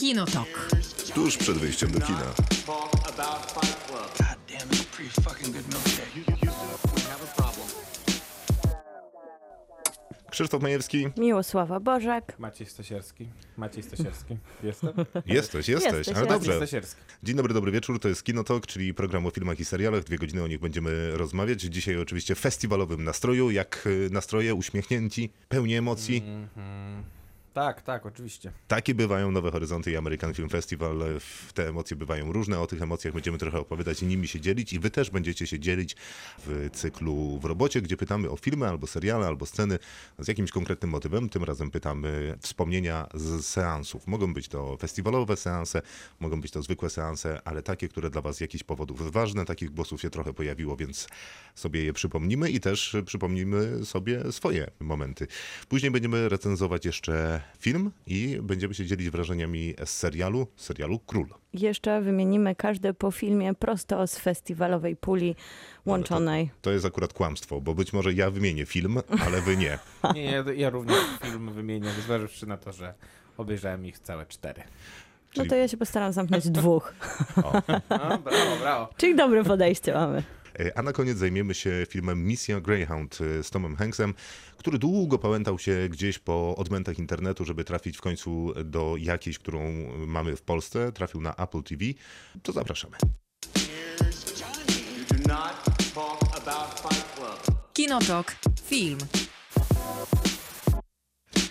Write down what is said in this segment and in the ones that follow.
Kinotok. Tuż przed wyjściem do kina. Krzysztof Majewski, Miłosława Bożek. Maciej Stasierski. Maciej Stasierski. Jestem? jesteś, jesteś, Jesteś, ale dobrze. Stasierski. Dzień dobry, dobry wieczór, to jest Kinotok, czyli program o filmach i serialach. Dwie godziny o nich będziemy rozmawiać. Dzisiaj oczywiście w festiwalowym nastroju, jak y, nastroje, uśmiechnięci, pełni emocji. Mhm. Tak, tak, oczywiście. Takie bywają Nowe Horyzonty i American Film Festival. Te emocje bywają różne. O tych emocjach będziemy trochę opowiadać i nimi się dzielić. I wy też będziecie się dzielić w cyklu w robocie, gdzie pytamy o filmy albo seriale, albo sceny z jakimś konkretnym motywem. Tym razem pytamy wspomnienia z seansów. Mogą być to festiwalowe seanse, mogą być to zwykłe seanse, ale takie, które dla was z jakichś powodów ważne. Takich głosów się trochę pojawiło, więc sobie je przypomnimy i też przypomnimy sobie swoje momenty. Później będziemy recenzować jeszcze film i będziemy się dzielić wrażeniami z serialu, serialu Król. Jeszcze wymienimy każde po filmie prosto z festiwalowej puli łączonej. To jest akurat kłamstwo, bo być może ja wymienię film, ale wy nie. Nie, ja, ja również film wymienię, zważywszy na to, że obejrzałem ich całe cztery. No czyli- to ja się postaram zamknąć dwóch. No, brawo, brawo. Czyli dobre podejście mamy. E, A na koniec zajmiemy się filmem Misja Greyhound e, z Tomem Hanksem, który długo pałętał się gdzieś po odmętach internetu, żeby trafić w końcu do jakiejś, którą mamy w Polsce. Trafił na Apple TV. To zapraszamy. Kinotok. Film.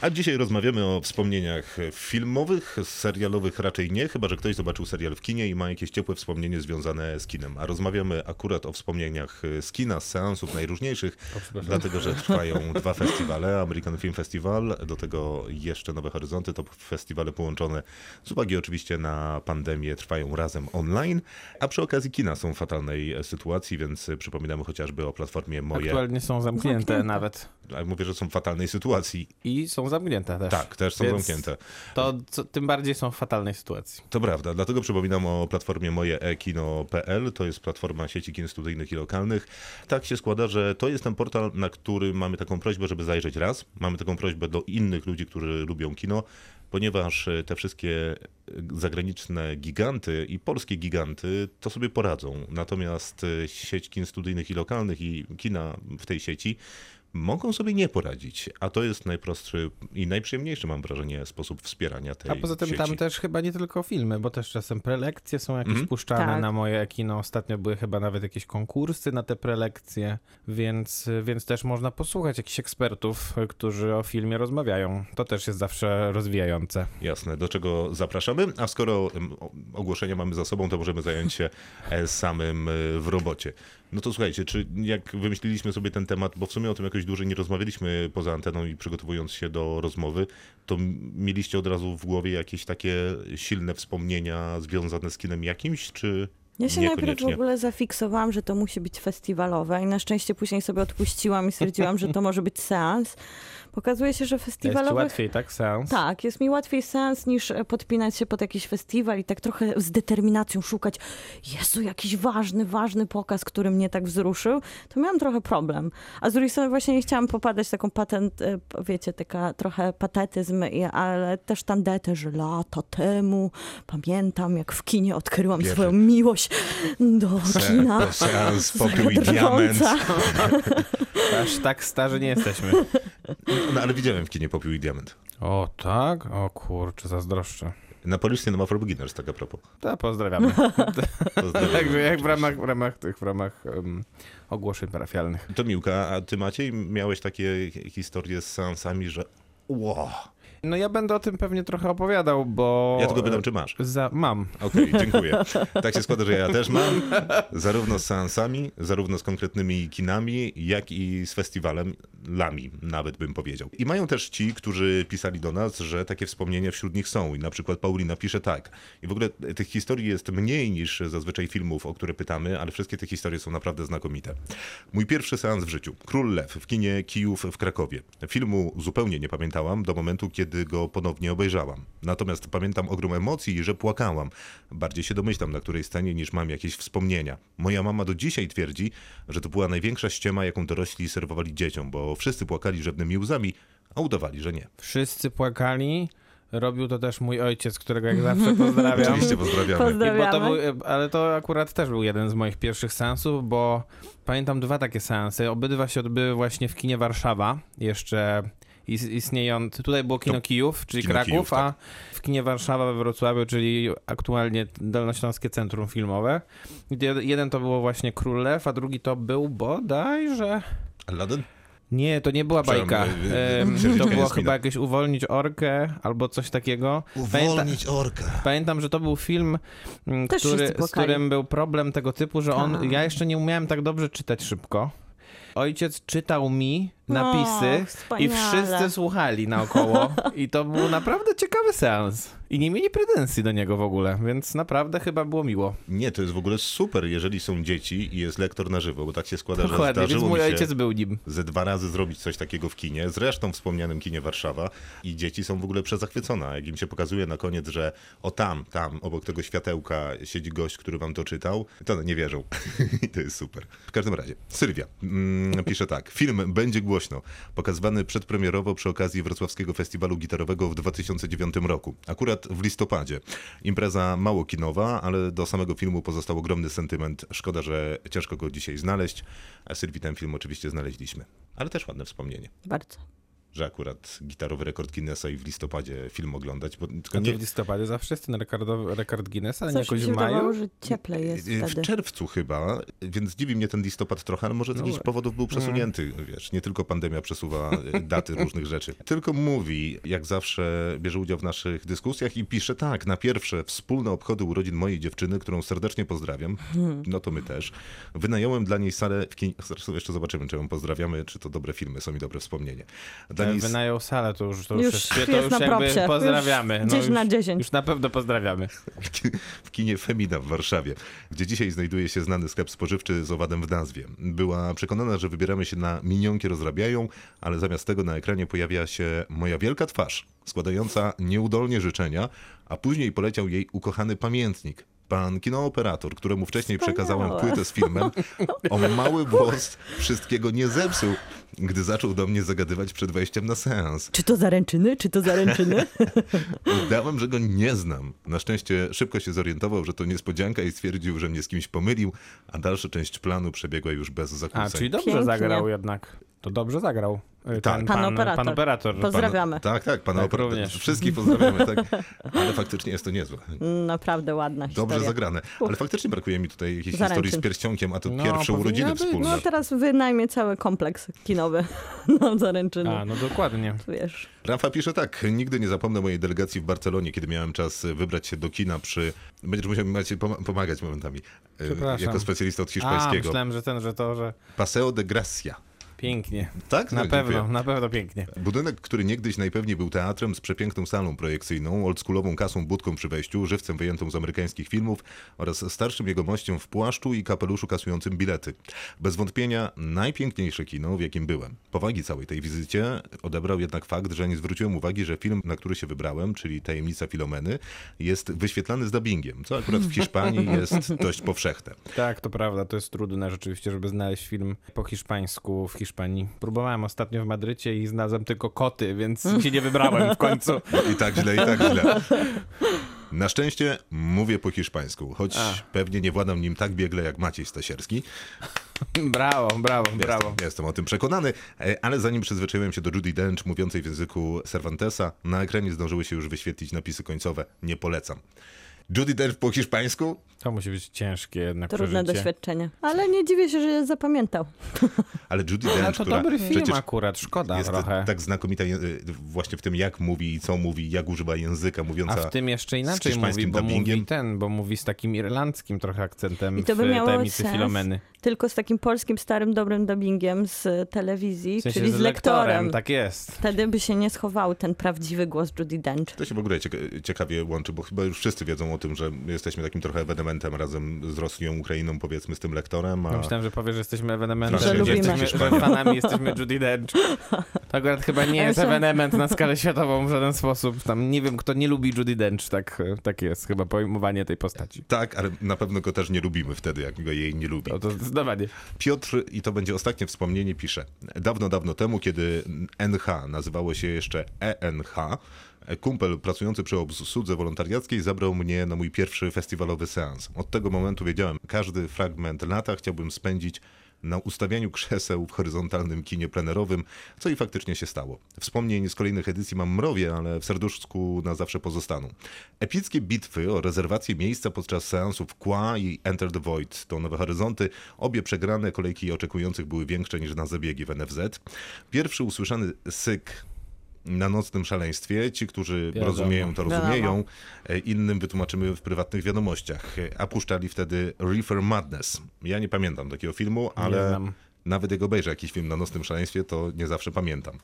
A dzisiaj rozmawiamy o wspomnieniach filmowych, serialowych raczej nie, chyba że ktoś zobaczył serial w kinie i ma jakieś ciepłe wspomnienie związane z kinem. A rozmawiamy akurat o wspomnieniach z kina, z seansów najróżniejszych, dlatego że trwają dwa festiwale, American Film Festival, do tego jeszcze Nowe Horyzonty, to festiwale połączone z uwagi oczywiście na pandemię trwają razem online, a przy okazji kina są w fatalnej sytuacji, więc przypominamy chociażby o platformie Moje. Aktualnie są zamknięte, Zamknięte. nawet. Mówię, że są w fatalnej sytuacji. I są zamknięte też. Tak, też są Więc zamknięte. To co, tym bardziej są w fatalnej sytuacji. To prawda, dlatego przypominam o platformie mojeekino.pl. To jest platforma sieci kin studyjnych i lokalnych. Tak się składa, że to jest ten portal, na który mamy taką prośbę, żeby zajrzeć raz. Mamy taką prośbę do innych ludzi, którzy lubią kino, ponieważ e, te wszystkie e, zagraniczne giganty i polskie giganty to sobie poradzą. Natomiast e, sieć kin studyjnych i lokalnych i kina w tej sieci mogą sobie nie poradzić, a to jest najprostszy i najprzyjemniejszy, mam wrażenie, sposób wspierania tej A poza tym sieci. tam też chyba nie tylko filmy, bo też czasem prelekcje są jakieś Mhm. puszczane Tak. na moje kino. Ostatnio były chyba nawet jakieś konkursy na te prelekcje, więc, więc też można posłuchać jakichś ekspertów, którzy o filmie rozmawiają. To też jest zawsze rozwijające. Jasne, do czego zapraszamy. A skoro ogłoszenia mamy za sobą, to możemy zająć się e, samym e, w robocie. No to słuchajcie, czy jak wymyśliliśmy sobie ten temat, bo w sumie o tym jakoś dłużej nie rozmawialiśmy poza anteną i przygotowując się do rozmowy, to mieliście od razu w głowie jakieś takie silne wspomnienia związane z kinem jakimś, czy Ja się najpierw w ogóle zafiksowałam, że to musi być festiwalowe i na szczęście później sobie odpuściłam i stwierdziłam, że to może być seans. Pokazuje się, że Jest festiwalowych... łatwiej, tak? Seans? Tak, jest mi łatwiej seans niż e, podpinać się pod jakiś festiwal i tak trochę z determinacją szukać, Jezu, jakiś ważny, ważny pokaz, który mnie tak wzruszył, to miałam trochę problem. A z drugiej strony właśnie nie chciałam popadać w taką patent, e, wiecie, taka trochę patetyzm, ale też tandetę, że lata temu pamiętam, jak w kinie odkryłam swoją miłość do kina. Se- Seans Popiół i Diament. Aż tak starzy nie jesteśmy. No ale widziałem w kinie Popiół i Diament. O tak? O kurczę, zazdroszczę. Na Polish Cinema for Beginners, tak a propos. To pozdrawiamy. Pozdrawiam. Także jak w ramach, w ramach tych, w ramach um, ogłoszeń parafialnych. To Miłka, a ty Maciej miałeś takie historie z seansami, że wow. No ja będę o tym pewnie trochę opowiadał, bo... Ja tylko pytam, czy masz. Za, mam. Okej, dziękuję. Tak się składa, że ja też mam, zarówno z seansami, zarówno z konkretnymi kinami, jak i z festiwalem Lami, nawet bym powiedział. I mają też ci, którzy pisali do nas, że takie wspomnienia wśród nich są. I na przykład Paulina pisze tak. I w ogóle tych historii jest mniej niż zazwyczaj filmów, o które pytamy, ale wszystkie te historie są naprawdę znakomite. Mój pierwszy seans w życiu. Król Lew w kinie Kijów w Krakowie. Filmu zupełnie nie pamiętałam do momentu, kiedy go ponownie obejrzałam. Natomiast pamiętam ogrom emocji i że płakałam. Bardziej się domyślam, na której scenie, niż mam jakieś wspomnienia. Moja mama do dzisiaj twierdzi, że to była największa ściema, jaką dorośli serwowali dzieciom, bo wszyscy płakali rzewnymi łzami, a udawali, że nie. Wszyscy płakali, Robił to też mój ojciec, którego jak zawsze pozdrawiam. Oczywiście pozdrawiamy. Pozdrawiam. I bo to Pozdrawiamy. był, ale to akurat też był jeden z moich pierwszych seansów, bo pamiętam dwa takie seansy. Obydwa się odbyły właśnie w kinie Warszawa, jeszcze istniejący. Tutaj było kino To Kijów, czyli kino Kraków, Kijów, tak. a w kinie Warszawa we Wrocławiu, czyli aktualnie Dolnośląskie Centrum Filmowe. Jeden to było właśnie Król Lew, a drugi to był bodajże... Aladdin? Nie, to nie była bajka. y, Em, księżniczka To było chyba jakieś uwolnić orkę albo coś takiego. Pamięta- orkę. Pamiętam, że to był film, który, z którym był problem tego typu, że on. Tak. Ja jeszcze nie umiałem tak dobrze czytać szybko. Ojciec czytał mi napisy Och, wspaniale. i wszyscy słuchali naokoło. I to był naprawdę ciekawy seans. I nie mieli pretensji do niego w ogóle, więc naprawdę chyba było miło. Nie, to jest w ogóle super, jeżeli są dzieci i jest lektor na żywo, bo tak się składa, że Dokładnie, więc zdarzyło mój mi się ojciec był nim. ze dwa razy zrobić coś takiego w kinie, zresztą wspomnianym kinie Warszawa i dzieci są w ogóle przezachwycone. Jak im się pokazuje na koniec, że o tam, tam, obok tego światełka siedzi gość, który wam to czytał, to one nie wierzą. I to jest super. W każdym razie, Sylwia mm, pisze tak. Film będzie głośno. Pokazywany przedpremierowo przy okazji Wrocławskiego Festiwalu Gitarowego w 2009 roku. Akurat w listopadzie. Impreza mało kinowa, ale do samego filmu pozostał ogromny sentyment. Szkoda, że ciężko go dzisiaj znaleźć. A Sylwii ten film oczywiście znaleźliśmy. Ale też ładne wspomnienie, Bardzo. Że akurat gitarowy rekord Guinnessa i w listopadzie film oglądać. Bo tylko nie, w listopadzie zawsze jest ten rekordowy, rekord Guinnessa, a nie jakoś w maju? wydawało, że cieplej jest w wtedy. czerwcu chyba, więc dziwi mnie ten listopad trochę, ale może z jakichś No. powodów był przesunięty, wiesz, nie tylko pandemia przesuwa e, daty różnych rzeczy. Tylko mówi, jak zawsze bierze udział w naszych dyskusjach i pisze tak, na pierwsze wspólne obchody urodzin mojej dziewczyny, którą serdecznie pozdrawiam, no to my też, wynająłem dla niej salę w kinie, zresztą jeszcze zobaczymy, czy ją pozdrawiamy, czy to dobre filmy są i dobre wspomnienie. Niej... Wynajął salę, to już, to już, Już jest, jest to już na jakby propsie. pozdrawiamy. Już No 10 na już, 10. Już na pewno pozdrawiamy. w kinie Femina w Warszawie, gdzie dzisiaj znajduje się znany sklep spożywczy z owadem w nazwie. Była przekonana, że wybieramy się na minionki rozrabiają, ale zamiast tego na ekranie pojawia się moja wielka twarz, składająca nieudolnie życzenia, a później poleciał jej ukochany pamiętnik. Pan kinooperator, któremu wcześniej Wspaniałe. przekazałem płytę z filmem, o mały włos wszystkiego nie zepsuł, gdy zaczął do mnie zagadywać przed wejściem na seans. Czy to zaręczyny? Czy to zaręczyny? Udałem, że go nie znam. Na szczęście szybko się zorientował, że to niespodzianka i stwierdził, że mnie z kimś pomylił, a dalsza część planu przebiegła już bez zakłóceń. A, czyli dobrze Pięknie. zagrał jednak. To dobrze zagrał. Y, Tak. Pan pan, operator. pan operator. Pozdrawiamy. Tak, tak, pana Tak, opera- również. Wszystkich pozdrawiamy, tak. Ale faktycznie jest to niezłe. Naprawdę ładna historia. Dobrze zagrane. Ale faktycznie brakuje mi tutaj jakiejś historii Zaręczyn. z pierścionkiem, a to No, pierwsze urodziny być. wspólne. No teraz wynajmie cały kompleks kinowy na zaręczyny. A, no dokładnie. Wiesz. Rafa pisze tak, nigdy nie zapomnę mojej delegacji w Barcelonie, kiedy miałem czas wybrać się do kina przy... Będziesz musiał mi Maciej poma- pomagać momentami. e. Jako specjalista od A, hiszpańskiego. myślałem, że ten, że to, że Paseo de Gracia. Pięknie. Tak? Na pewno, dziękuję. na pewno pięknie. Budynek, który niegdyś najpewniej był teatrem z przepiękną salą projekcyjną, oldschoolową kasą budką przy wejściu, żywcem wyjętą z amerykańskich filmów oraz starszym jegomościem w płaszczu i kapeluszu kasującym bilety. Bez wątpienia najpiękniejsze kino, w jakim byłem. Powagi całej tej wizycie odebrał jednak fakt, że nie zwróciłem uwagi, że film, na który się wybrałem, czyli Tajemnica Filomeny, jest wyświetlany z dubbingiem, co akurat w Hiszpanii jest dość powszechne. Tak, to prawda, to jest trudne rzeczywiście, żeby znaleźć film po hiszpańsku w Hiszpanii. Próbowałem ostatnio w Madrycie i znalazłem tylko koty, więc się nie wybrałem w końcu. I tak źle, i tak źle. Na szczęście mówię po hiszpańsku, choć A. pewnie nie władam nim tak biegle jak Maciej Stasierski. Brawo, brawo, brawo. Jestem, jestem o tym przekonany, e, ale zanim przyzwyczaiłem się do Judy Dench mówiącej w języku Cervantesa, na ekranie zdążyły się już wyświetlić napisy końcowe. Nie polecam. Judy Dench po hiszpańsku? To musi być ciężkie jednak Trudne przeżycie. doświadczenie. Ale nie dziwię się, że je zapamiętał. Ale Judy Ale Dench, to która dobry film przecież akurat, szkoda jest trochę. tak znakomita właśnie w tym, jak mówi i co mówi, jak używa języka, A mówiąca w tym jeszcze inaczej mówi, bo dubbingiem. mówi ten, bo mówi z takim irlandzkim trochę akcentem I to by w miało Tajemnicy sens. Filomeny. Tylko z takim polskim, starym, dobrym dubbingiem z telewizji, W sensie czyli z lektorem. Tak jest. Wtedy by się nie schował ten prawdziwy głos Judy Dench. To się w ogóle cieka- ciekawie łączy, bo chyba już wszyscy wiedzą o tym, że jesteśmy takim trochę ewenementem razem z Rosją, Ukrainą, powiedzmy, z tym lektorem. A... Ja myślałem, że powiesz, że jesteśmy ewenementem, Że że, lubimy. jesteśmy, że fanami jesteśmy Judy Dench. To akurat chyba nie jest ewenement na skalę światową w żaden sposób. Tam nie wiem, kto nie lubi Judy Dench, tak, tak jest chyba pojmowanie tej postaci. Tak, ale na pewno go też nie lubimy wtedy, jak go jej nie lubi. To, to zdecydowanie. Piotr, i to będzie ostatnie wspomnienie, pisze. Dawno, dawno temu, kiedy NH nazywało się jeszcze ENH, Kumpel pracujący przy obsłudze wolontariackiej zabrał mnie na mój pierwszy festiwalowy seans. Od tego momentu wiedziałem, każdy fragment lata chciałbym spędzić na ustawianiu krzeseł w horyzontalnym kinie plenerowym, co i faktycznie się stało. Wspomnień z kolejnych edycji mam mrowie, ale w serduszku na zawsze pozostaną. Epickie bitwy o rezerwację miejsca podczas seansów Kła i Enter the Void to Nowe Horyzonty. Obie przegrane kolejki oczekujących były większe niż na zabiegi w NFZ. Pierwszy usłyszany syk na nocnym szaleństwie. Ci, którzy Wiadomo. rozumieją, to Wiadomo. rozumieją. E, Innym wytłumaczymy w prywatnych wiadomościach. E, A puszczali wtedy Reefer Madness. Ja nie pamiętam takiego filmu, ale nawet jak obejrzę jakiś film na nocnym szaleństwie, to nie zawsze pamiętam.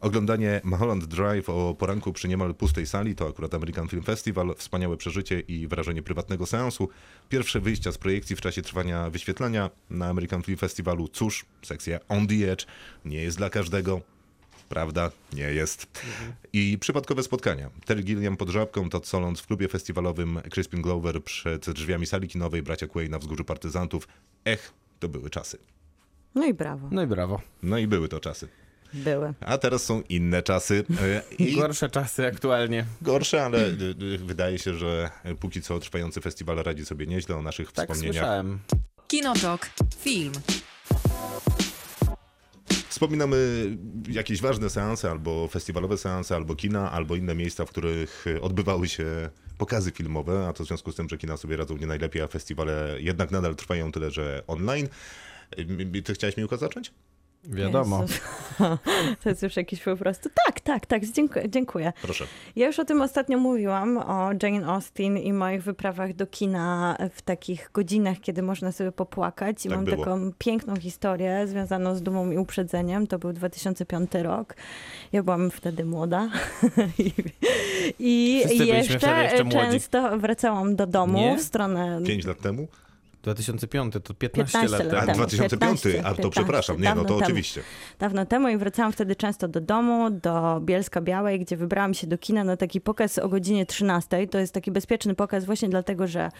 Oglądanie Mulholland Drive o poranku przy niemal pustej sali to akurat American Film Festival, wspaniałe przeżycie i wrażenie prywatnego seansu. Pierwsze wyjścia z projekcji w czasie trwania wyświetlania na American Film Festivalu. Cóż, sekcja On the Edge nie jest dla każdego. Prawda? Nie jest. I przypadkowe spotkania. Terry Gilliam pod żabką, Todd Solondz w klubie festiwalowym, Crispin Glover przed drzwiami sali kinowej, bracia Quay na wzgórzu partyzantów. Ech, to były czasy. No i brawo. No i brawo. No i były to czasy. Były. A teraz są inne czasy. E, I Gorsze czasy aktualnie. gorsze, ale y, y, wydaje się, że póki co trwający festiwal radzi sobie nieźle o naszych Tak wspomnieniach. słyszałem. Kinotok. Film. Wspominamy jakieś ważne seanse, albo festiwalowe seanse, albo kina, albo inne miejsca, w których odbywały się pokazy filmowe, a to w związku z tym, że kina sobie radzą nie najlepiej, a festiwale jednak nadal trwają tyle, że online. Ty chciałeś mi zacząć? Wiadomo. Jezu. To jest już jakiś po prostu. Tak, tak, tak, dziękuję. dziękuję. Proszę. Ja już o tym ostatnio mówiłam, o Jane Austen i moich wyprawach do kina w takich godzinach, kiedy można sobie popłakać. I Tak mam było. taką piękną historię związaną z dumą i uprzedzeniem. To był 2005 rok. Ja byłam wtedy młoda. I, i jeszcze, jeszcze często wracałam do domu Nie? w stronę... Pięć lat temu? 2005 to 15, 15 lat lat temu. A temu. 2005, 15, a to 15, przepraszam, nie, no to temu. oczywiście. dawno temu i wracałam wtedy często do domu, do Bielska Białej, gdzie wybrałam się do kina na taki pokaz o godzinie 13. To jest taki bezpieczny pokaz właśnie dlatego, że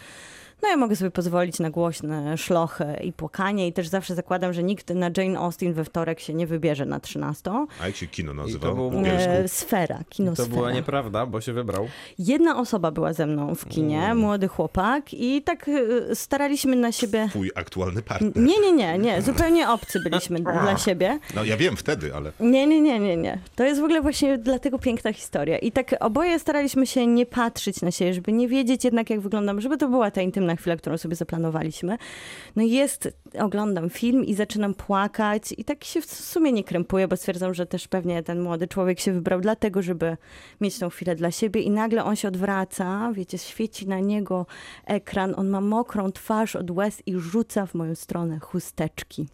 no ja mogę sobie pozwolić na głośne szlochy i płakanie i też zawsze zakładam, że nikt na Jane Austen we wtorek się nie wybierze na 13. A jak się kino to nazywa? był- w Bielsku? E, sfera, kino To Sfera. była nieprawda, bo się wybrał. Jedna osoba była ze mną w kinie, młody chłopak i tak e, staraliśmy na siebie... Twój aktualny partner. Nie, nie, nie, nie, zupełnie obcy byliśmy dla siebie. No ja wiem wtedy, ale Nie, nie, nie, nie, nie. To jest w ogóle właśnie dlatego piękna historia. I tak oboje staraliśmy się nie patrzeć na siebie, żeby nie wiedzieć jednak, jak wyglądam, żeby to była ta intymna chwila, którą sobie zaplanowaliśmy. No jest, oglądam film i zaczynam płakać i tak się w sumie nie krępuję, bo stwierdzam, że też pewnie ten młody człowiek się wybrał dlatego, żeby mieć tą chwilę dla siebie i nagle on się odwraca, wiecie, świeci na niego ekran, on ma mokrą twarz od łez i rzuca w moją stronę chusteczki.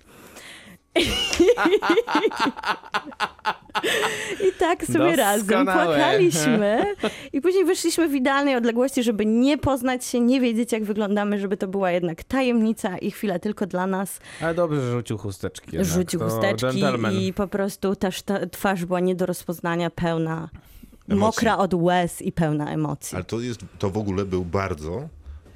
I tak sobie razem płakaliśmy. I później wyszliśmy w idealnej odległości, żeby nie poznać się, nie wiedzieć, jak wyglądamy, żeby to była jednak tajemnica i chwila tylko dla nas. Ale dobrze, że rzucił chusteczki. jednak. Rzucił to chusteczki Gentleman. i po prostu ta szta- twarz była nie do rozpoznania, pełna, Emocji. mokra od łez i pełna emocji. Ale to, jest, to w ogóle był bardzo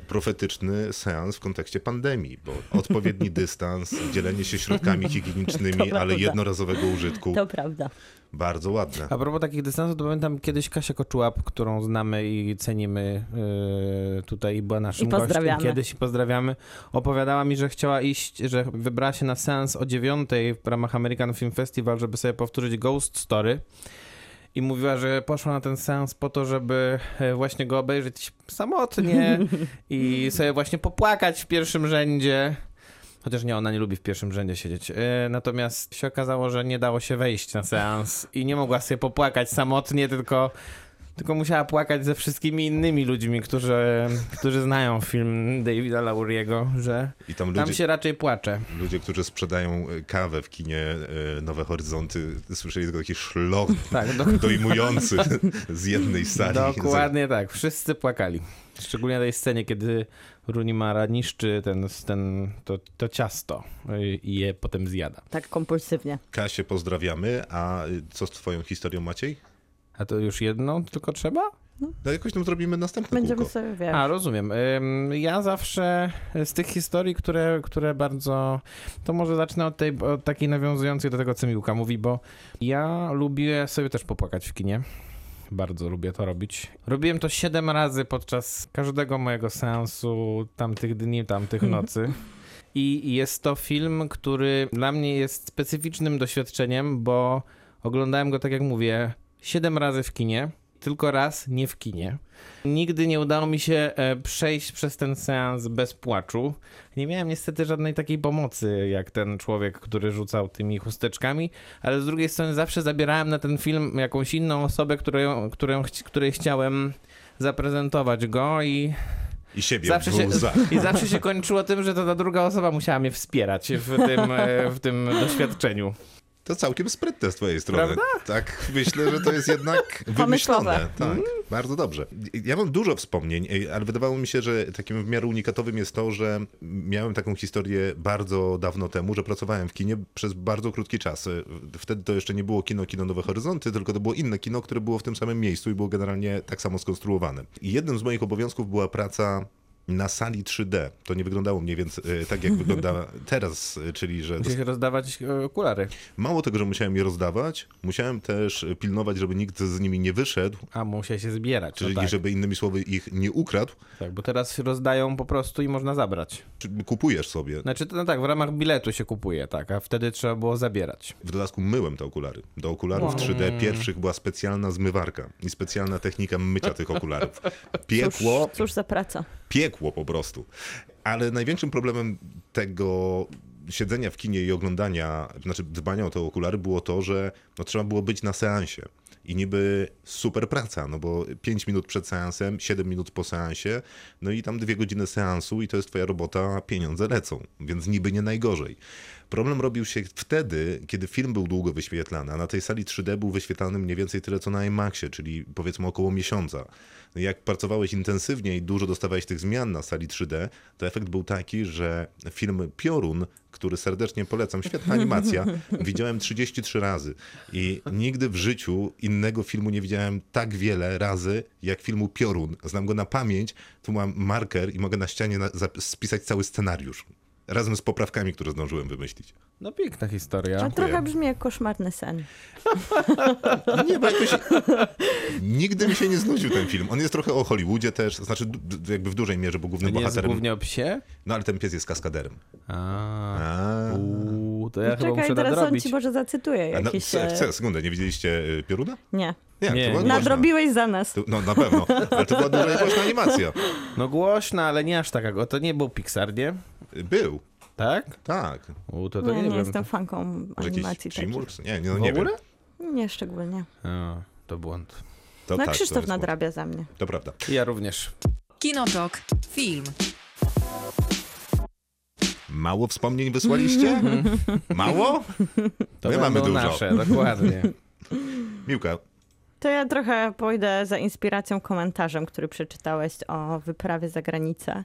profetyczny seans w kontekście pandemii, bo odpowiedni dystans, dzielenie się środkami higienicznymi, To ale prawda. jednorazowego użytku, To prawda. bardzo ładne. A propos takich dystansów, to pamiętam kiedyś Kasia Koczułap, którą znamy i cenimy yy, tutaj, była naszym I gościem kiedyś i pozdrawiamy. Opowiadała mi, że chciała iść, że wybrała się na seans o dziewiątej w ramach American Film Festival, żeby sobie powtórzyć Ghost Story. I mówiła, że poszła na ten seans po to, żeby e, właśnie go obejrzeć samotnie i sobie właśnie popłakać w pierwszym rzędzie. Chociaż nie, ona nie lubi w pierwszym rzędzie siedzieć. E, Natomiast się okazało, że nie dało się wejść na seans i nie mogła sobie popłakać samotnie, tylko, tylko musiała płakać ze wszystkimi innymi ludźmi, którzy, którzy znają film Davida Lauriego, że I tam tam ludzie, się raczej płacze. ludzie, którzy sprzedają e, kawę w kinie e, Nowe Horyzonty, słyszeli tylko taki szloch Tak, do, dojmujący z jednej sali. dokładnie tak. Wszyscy płakali. Szczególnie na tej scenie, kiedy Runimara niszczy ten, ten, to, to ciasto y, i je potem zjada. Tak kompulsywnie. Kasię pozdrawiamy, a co z twoją historią Maciej? A to już jedną tylko trzeba? No jakoś tam zrobimy następne Będziemy kółko. sobie, wiesz, A, rozumiem. Ja zawsze z tych historii, które, które bardzo. To może zacznę od tej od takiej nawiązującej do tego, co Miłka mówi, bo ja lubię sobie też popłakać w kinie. Bardzo lubię to robić. Robiłem to 7 razy podczas każdego mojego seansu tamtych dni, tamtych nocy. I jest to film, który dla mnie jest specyficznym doświadczeniem, bo oglądałem go, tak jak mówię, 7 razy w kinie, tylko raz nie w kinie. Nigdy nie udało mi się e, przejść przez ten seans bez płaczu. Nie miałem niestety żadnej takiej pomocy, jak ten człowiek, który rzucał tymi chusteczkami, ale z drugiej strony zawsze zabierałem na ten film jakąś inną osobę, którą, chci- której chciałem zaprezentować go i I siebie zawsze się, i zawsze się kończyło tym, że to ta druga osoba musiała mnie wspierać w tym, e, w tym doświadczeniu. To całkiem sprytne z twojej strony. Prawda? Tak, myślę, że to jest jednak wymyślone. Tak, bardzo dobrze. Ja mam dużo wspomnień, ale wydawało mi się, że takim w miarę unikatowym jest to, że miałem taką historię bardzo dawno temu, że pracowałem w kinie przez bardzo krótki czas. Wtedy to jeszcze nie było kino, kino Nowe Horyzonty, tylko to było inne kino, które było w tym samym miejscu i było generalnie tak samo skonstruowane. I jednym z moich obowiązków była praca na sali 3D. To nie wyglądało mniej więcej e, tak, jak wygląda teraz, e, czyli że Musiałeś rozdawać e, okulary. Mało tego, że musiałem je rozdawać, musiałem też pilnować, żeby nikt z nimi nie wyszedł, A, musiał się zbierać. czyli no tak, żeby innymi słowy ich nie ukradł, tak, bo teraz rozdają po prostu i można zabrać. czy kupujesz sobie. Znaczy, to, no tak, w ramach biletu się kupuje, tak, a wtedy trzeba było zabierać. W dodatku myłem te okulary. Do okularów Wow. 3D pierwszych była specjalna zmywarka i specjalna technika mycia tych okularów. Piekło, Cóż, cóż za praca. piekło po prostu. Ale największym problemem tego siedzenia w kinie i oglądania, znaczy dbania o te okulary było to, że no, trzeba było być na seansie. I niby super praca, no bo 5 minut przed seansem, 7 minut po seansie, no i tam dwie godziny seansu i to jest twoja robota, pieniądze lecą, więc niby nie najgorzej. Problem robił się wtedy, kiedy film był długo wyświetlany, a na tej sali 3D był wyświetlany mniej więcej tyle co na IMAXie, czyli powiedzmy około miesiąca. No Jak pracowałeś intensywnie i dużo dostawałeś tych zmian na sali 3D, to efekt był taki, że film Piorun, który serdecznie polecam, świetna animacja, widziałem 33 razy i nigdy w życiu innego filmu nie widziałem tak wiele razy jak filmu Piorun. Znam go na pamięć, tu mam marker i mogę na ścianie na, spisać cały scenariusz. Razem z poprawkami, które zdążyłem wymyślić. No piękna historia. A trochę brzmi jak koszmarny sen. Nie, bo jakoś... Nigdy mi się nie znudził ten film. On jest trochę o Hollywoodzie też, znaczy jakby w dużej mierze, bo głównym Nie jest bohaterem... głównie o psie? No ale ten pies jest kaskaderem. A, A, uuu, to ja chyba Czekaj, muszę teraz on nadrobić. ci może zacytuje A no, jakieś... e, se- sekundę, nie widzieliście y, Pioruna? Nie. Nie, Nie, to. Nadrobiłeś za nas. To- No na pewno, ale to była duża i głośna animacja. No głośna, ale nie aż taka. To nie był Pixar, nie? Był, Tak? tak. U, to, to Nie, nie, nie jestem fanką animacji jakiś? Nie, nie, no w nie wiem. Nie szczególnie. A, to błąd. To No tak, Krzysztof to nadrabia za mnie. To prawda. Ja również. Kinotok. Film. Mało wspomnień wysłaliście? Mało? To My mamy dużo. nasze, dokładnie. Miłka, To ja trochę pójdę za inspiracją komentarzem, który przeczytałeś o wyprawie za granicę,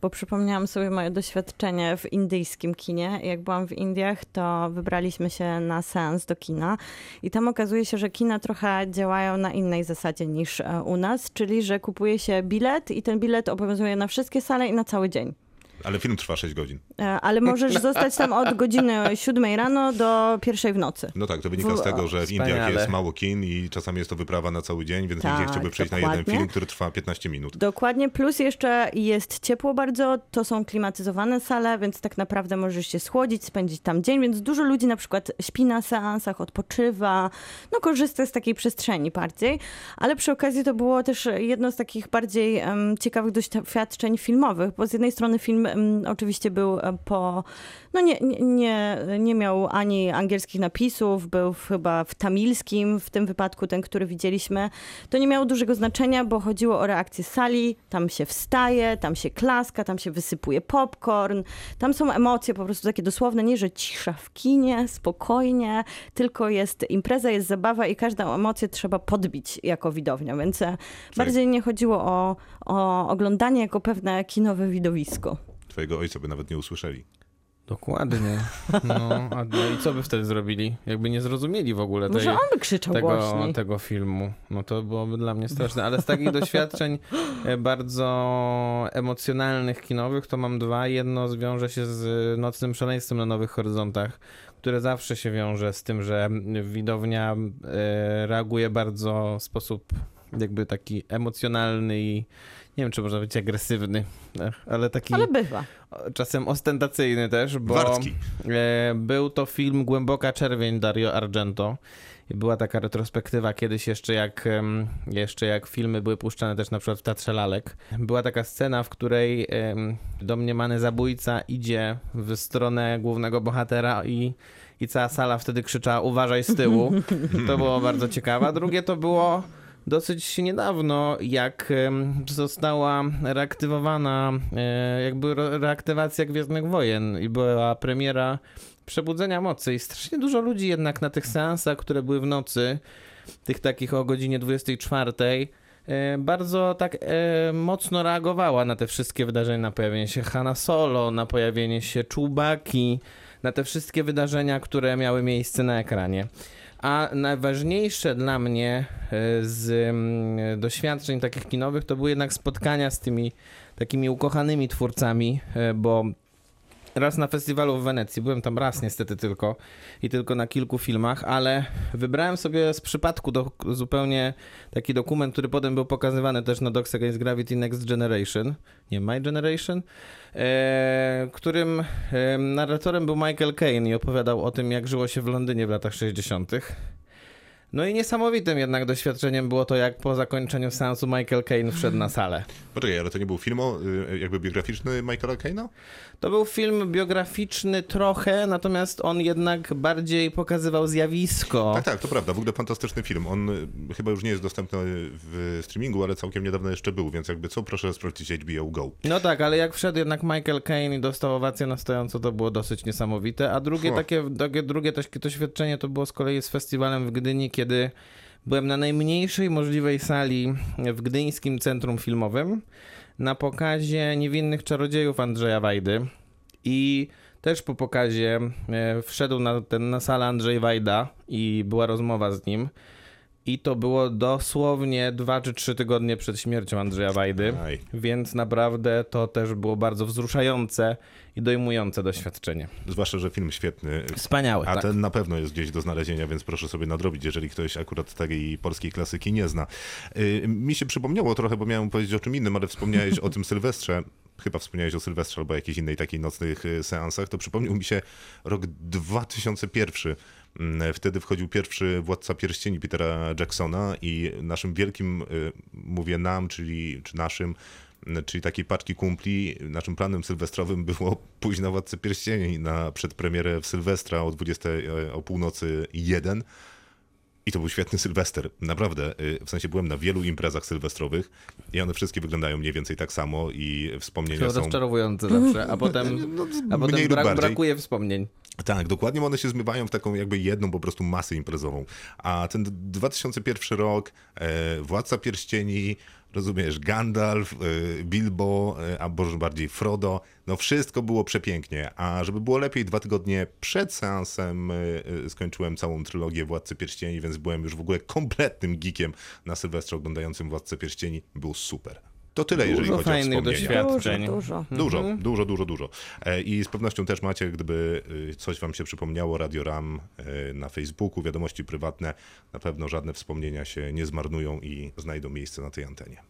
bo przypomniałam sobie moje doświadczenie w indyjskim kinie. Jak byłam w Indiach, to wybraliśmy się na seans do kina i tam okazuje się, że kina trochę działają na innej zasadzie niż e, u nas, czyli że kupuje się bilet i ten bilet obowiązuje na wszystkie sale i na cały dzień. ale film trwa 6 godzin. E, Ale możesz zostać tam od godziny 7 rano do pierwszej w nocy. No tak, to wynika z tego, że w Indiach Wspaniale. jest mało kin i czasami jest to wyprawa na cały dzień, więc nikt nie Tak, chciałby przejść na jeden dokładnie. film, który trwa 15 minut. Dokładnie, plus jeszcze jest ciepło bardzo, to są klimatyzowane sale, więc tak naprawdę możesz się schłodzić, spędzić tam dzień, więc dużo ludzi na przykład śpi na seansach, odpoczywa, no korzysta z takiej przestrzeni bardziej, ale przy okazji to było też jedno z takich bardziej em, ciekawych doświadczeń filmowych, bo z jednej strony film em, oczywiście był po, no nie, nie, nie, miał ani angielskich napisów, był chyba w tamilskim, w tym wypadku ten, który widzieliśmy, to nie miało dużego znaczenia, bo chodziło o reakcję sali, tam się wstaje, tam się klaska, tam się wysypuje popcorn, tam są emocje po prostu takie dosłowne, nie, że cisza w kinie, spokojnie, tylko jest impreza, jest zabawa i każdą emocję trzeba podbić jako widownia, więc e, bardziej nie chodziło o, o oglądanie jako pewne kinowe widowisko. Twojego ojca by nawet nie usłyszeli. Dokładnie. No, a no i co by wtedy zrobili? Jakby nie zrozumieli w ogóle tej, Może on by krzyczał tego, głośniej. tego filmu. No to byłoby dla mnie straszne. Ale z takich doświadczeń e, bardzo emocjonalnych, kinowych, to mam dwa. Jedno zwiąże się z Nocnym Szaleństwem na Nowych Horyzontach, które zawsze się wiąże z tym, że widownia e, reaguje bardzo w sposób jakby taki emocjonalny i nie wiem, czy można powiedzieć agresywny, ale taki Ale bywa. czasem ostentacyjny też, bo Warcki. e, był to film Głęboka Czerwień Dario Argento. I była taka retrospektywa kiedyś jeszcze jak, jeszcze jak filmy były puszczane też na przykład w Teatrze Lalek. Była taka scena, w której em, domniemany zabójca idzie w stronę głównego bohatera i, i cała sala wtedy krzyczała uważaj z tyłu. To było bardzo ciekawe. A drugie to było dosyć niedawno, jak została reaktywowana, e, jakby re- reaktywacja Gwiezdnych Wojen i była premiera Przebudzenia Mocy i strasznie dużo ludzi jednak na tych seansach, które były w nocy, tych takich o godzinie 24, e, bardzo tak e, mocno reagowała na te wszystkie wydarzenia, na pojawienie się Hanna Solo, na pojawienie się Czubaki, na te wszystkie wydarzenia, które miały miejsce na ekranie. A najważniejsze dla mnie e, z mm, doświadczeń takich kinowych to były jednak spotkania z tymi takimi ukochanymi twórcami, e, bo raz na festiwalu w Wenecji, byłem tam raz niestety tylko i tylko na kilku filmach, ale wybrałem sobie z przypadku do, zupełnie taki dokument, który potem był pokazywany też na Docs Against Gravity Next Generation, nie My Generation, e, którym e, narratorem był Michael Caine i opowiadał o tym, jak żyło się w Londynie w latach 60. No i niesamowitym jednak doświadczeniem było to, jak po zakończeniu seansu Michael Caine wszedł na salę. Poczekaj, ale to nie był film o, y, jakby biograficzny Michaela Caina? To był film biograficzny trochę, natomiast on jednak bardziej pokazywał zjawisko. Tak, tak, to prawda. W ogóle fantastyczny film. On y, chyba już nie jest dostępny w streamingu, ale całkiem niedawno jeszcze był, więc jakby co, proszę sprawdzić HBO Go. No tak, ale jak wszedł jednak Michael Caine i dostał owację na stojąco, to było dosyć niesamowite. A drugie takie, drugie takie doświadczenie to było z kolei z festiwalem w Gdyni, kiedy byłem na najmniejszej możliwej sali w Gdyńskim Centrum Filmowym na pokazie Niewinnych Czarodziejów Andrzeja Wajdy i też po pokazie e, wszedł na, ten, na salę Andrzej Wajda i była rozmowa z nim. I to było dosłownie dwa czy trzy tygodnie przed śmiercią Andrzeja Wajdy. Aj. Więc naprawdę to też było bardzo wzruszające i dojmujące doświadczenie. Zwłaszcza, że film świetny. Wspaniały, A tak. ten na pewno jest gdzieś do znalezienia, więc proszę sobie nadrobić, jeżeli ktoś akurat takiej polskiej klasyki nie zna. Y, mi się przypomniało trochę, bo miałem powiedzieć o czym innym, ale wspomniałeś o tym Sylwestrze. Chyba wspomniałeś o Sylwestrze albo jakiejś innej takiej nocnych y, seansach. To przypomniał mi się rok 2001. Mm, Wtedy wchodził pierwszy Władca Pierścieni Petera Jacksona i naszym wielkim, y, mówię nam, czyli czy naszym, y, czyli takiej paczki kumpli, naszym planem sylwestrowym było pójść na Władcę Pierścieni na przedpremierę w Sylwestra o 20 y, o północy 1. I to był świetny Sylwester, naprawdę. y, W sensie byłem na wielu imprezach sylwestrowych i one wszystkie wyglądają mniej więcej tak samo i wspomnienia To są... rozczarowujące zawsze, a potem, No, a mniej potem brak, brakuje wspomnień. Tak, dokładnie one się zmywają w taką jakby jedną po prostu masę imprezową. A ten 2001 rok, e, Władca Pierścieni, rozumiesz, Gandalf, e, Bilbo, e, a może bardziej Frodo, no wszystko było przepięknie. A żeby było lepiej, dwa tygodnie przed seansem e, skończyłem całą trylogię Władcy Pierścieni, więc byłem już w ogóle kompletnym geekiem na Sylwestrze oglądającym Władcę Pierścieni. Był super. To tyle, jeżeli Dużo chodzi o fajnych wspomnienia. doświadczeń. Dużo, dużo. Dużo, Mhm. dużo, dużo, dużo. E, I z pewnością też macie, gdyby y, coś wam się przypomniało, Radio Ram e, na Facebooku, wiadomości prywatne, na pewno żadne wspomnienia się nie zmarnują i znajdą miejsce na tej antenie.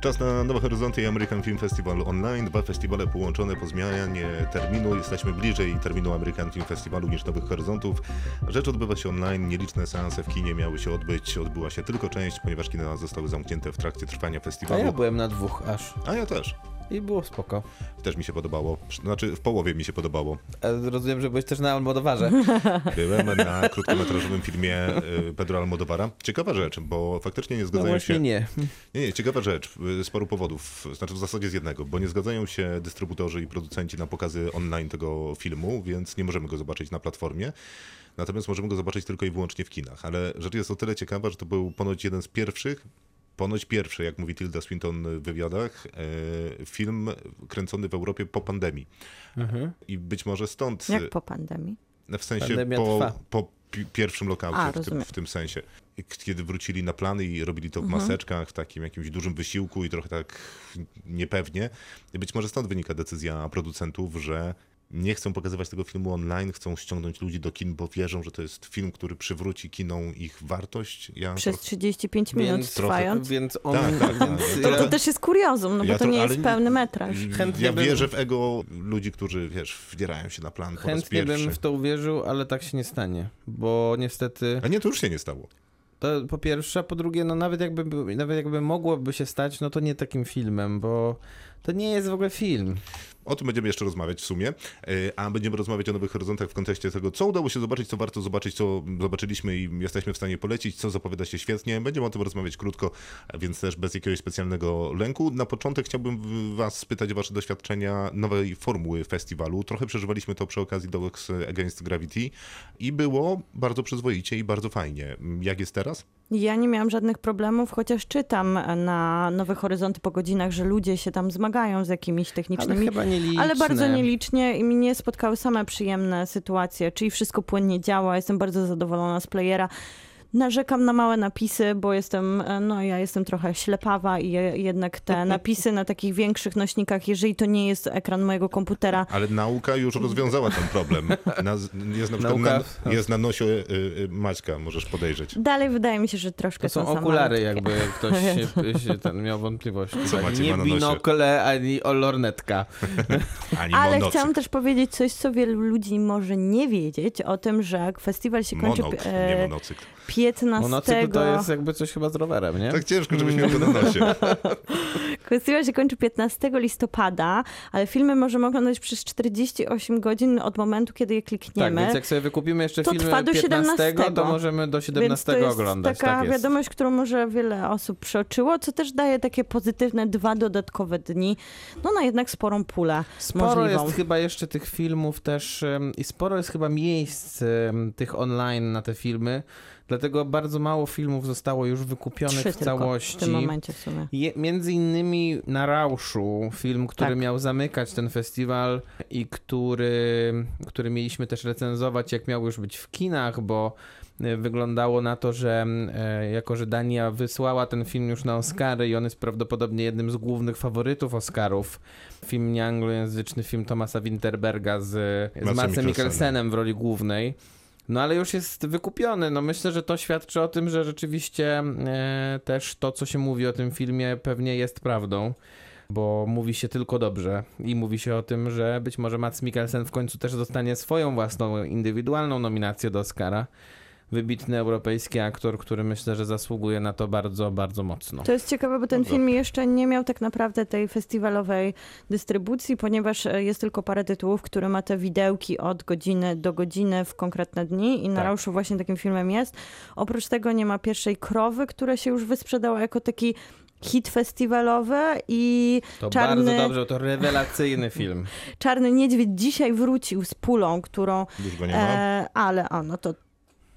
Czas na Nowe Horyzonty i American Film Festival Online. Dwa festiwale połączone po zmianie terminu. Jesteśmy bliżej terminu American Film Festivalu niż Nowych Horyzontów. Rzecz odbywa się online. Nieliczne seanse w kinie miały się odbyć. Odbyła się tylko część, ponieważ kina zostały zamknięte w trakcie trwania A festiwalu. ja byłem na dwóch aż A ja też. I było spoko. Też mi się podobało. Znaczy w połowie mi się podobało. A rozumiem, że byłeś też na Almodowarze. Byłem na krótkometrażowym filmie y, Pedro Almodovara. Ciekawa rzecz, bo faktycznie nie No zgadzają właśnie się... nie. Nie, nie, ciekawa rzecz, z paru powodów, znaczy w zasadzie z jednego, bo nie zgadzają się dystrybutorzy i producenci na pokazy online tego filmu, więc nie możemy go zobaczyć na platformie. Natomiast możemy go zobaczyć tylko i wyłącznie w kinach. Ale rzecz jest o tyle ciekawa, że to był ponoć jeden z pierwszych, ponoć pierwszy, jak mówi Tilda Swinton w wywiadach, e, film kręcony w Europie po pandemii. I być może stąd, Jak po pandemii? w sensie po, po pi- pierwszym lokaucie A, w, tym, w tym sensie. Kiedy wrócili na plany i robili to w Mhm. maseczkach, w takim jakimś dużym wysiłku i trochę tak niepewnie. I być może stąd wynika decyzja producentów, że nie chcą pokazywać tego filmu online, chcą ściągnąć ludzi do kin, bo wierzą, że to jest film, który przywróci kinom ich wartość. Ja Przez 35 minut Więc, trwając. więc on... Tak, tak, tak. więc To- To, też jest kuriozum, no bo Ja to nie jest pełny metraż. Chętnie ja bym- wierzę w ego ludzi, którzy, wiesz, wdzierają się na plan po raz Chętnie pierwszy. bym w to uwierzył, ale tak się nie stanie, bo niestety A nie, to już się nie stało. to po pierwsze, a po drugie, no nawet jakby, nawet jakby mogłoby się stać, no to nie takim filmem, bo to nie jest w ogóle film. O tym będziemy jeszcze rozmawiać w sumie, e, a będziemy rozmawiać o Nowych Horyzontach w kontekście tego, co udało się zobaczyć, co warto zobaczyć, co zobaczyliśmy i jesteśmy w stanie polecić, co zapowiada się świetnie. Będziemy o tym rozmawiać krótko, więc też bez jakiegoś specjalnego lęku. Na początek chciałbym was spytać o wasze doświadczenia nowej formuły festiwalu. Trochę przeżywaliśmy to przy okazji Dogs Against Gravity i było bardzo przyzwoicie i bardzo fajnie. Jak jest teraz? Ja nie miałam żadnych problemów, chociaż czytam na Nowe Horyzonty po godzinach, że ludzie się tam zmagają z jakimiś Ale technicznymi nieliczne. Ale bardzo nielicznie i mnie spotkały same przyjemne sytuacje, czyli wszystko płynnie działa, jestem bardzo zadowolona z playera. Narzekam na małe napisy, bo jestem, e, no ja jestem trochę ślepawa i je, jednak te napisy na takich większych nośnikach, jeżeli to nie jest ekran mojego komputera, Ale nauka już rozwiązała ten problem. Na, jest na Nauka- na, jest na nosie y, y, Maćka, możesz podejrzeć. dalej wydaje mi się, że troszkę To są za okulary, jakby ktoś się, się ten miał wątpliwości. Co Tak, nie binokle, ani o lornetka. Ani Ale monocyk. chciałam też powiedzieć coś, co wielu ludzi może nie wiedzieć, o tym, że festiwal się kończy Monok, e, nie monocykl. 15... Monocykl to jest jakby coś chyba z rowerem, nie? Tak ciężko, żebyś miał to na nosie. Festiwal się kończy 15 listopada, ale filmy możemy oglądać przez 48 godzin od momentu, kiedy je Tak, klikniemy. więc jak sobie wykupimy jeszcze To filmy trwa do 15, 17. to możemy do Więc 17 to jest oglądać. taka tak jest. wiadomość, którą może wiele osób przeoczyło, co też daje takie pozytywne dwa dodatkowe dni, no na jednak sporą pulę Sporo możliwą. jest chyba jeszcze tych filmów też i sporo jest chyba miejsc tych online na te filmy, dlatego bardzo mało filmów zostało już wykupionych Trzy w tylko całości. w tym momencie w sumie. Je, między innymi na Rauszu, film, który Tak. miał zamykać ten festiwal i który, który mieliśmy też recenzować, jak miał już być w kinach, bo e, wyglądało na to, że e, jako, że Dania wysłała ten film już na Oscary i on jest prawdopodobnie jednym z głównych faworytów Oscarów, film nieanglojęzyczny, film Thomasa Winterberga z, z Mikkelsenem. Mikkelsenem w roli głównej. No ale już jest wykupiony. No myślę, że to świadczy o tym, że rzeczywiście e, też to, co się mówi o tym filmie, pewnie jest prawdą. Bo mówi się tylko dobrze i mówi się o tym, że być może Mats Mikkelsen w końcu też dostanie swoją własną indywidualną nominację do Oscara. Wybitny europejski aktor, który myślę, że zasługuje na to bardzo, bardzo mocno. To jest ciekawe, bo ten Dobra. film jeszcze nie miał tak naprawdę tej festiwalowej dystrybucji, ponieważ e, jest tylko parę tytułów, które ma te widełki od godziny do godziny w konkretne dni i na Tak. Rauszu właśnie takim filmem jest. Oprócz tego nie ma pierwszej krowy, która się już wysprzedała jako taki hit festiwalowy i To czarny, bardzo dobrze, to rewelacyjny film. Czarny Niedźwiedź dzisiaj wrócił z pulą, którą Już go nie ma. E, ale o, no to.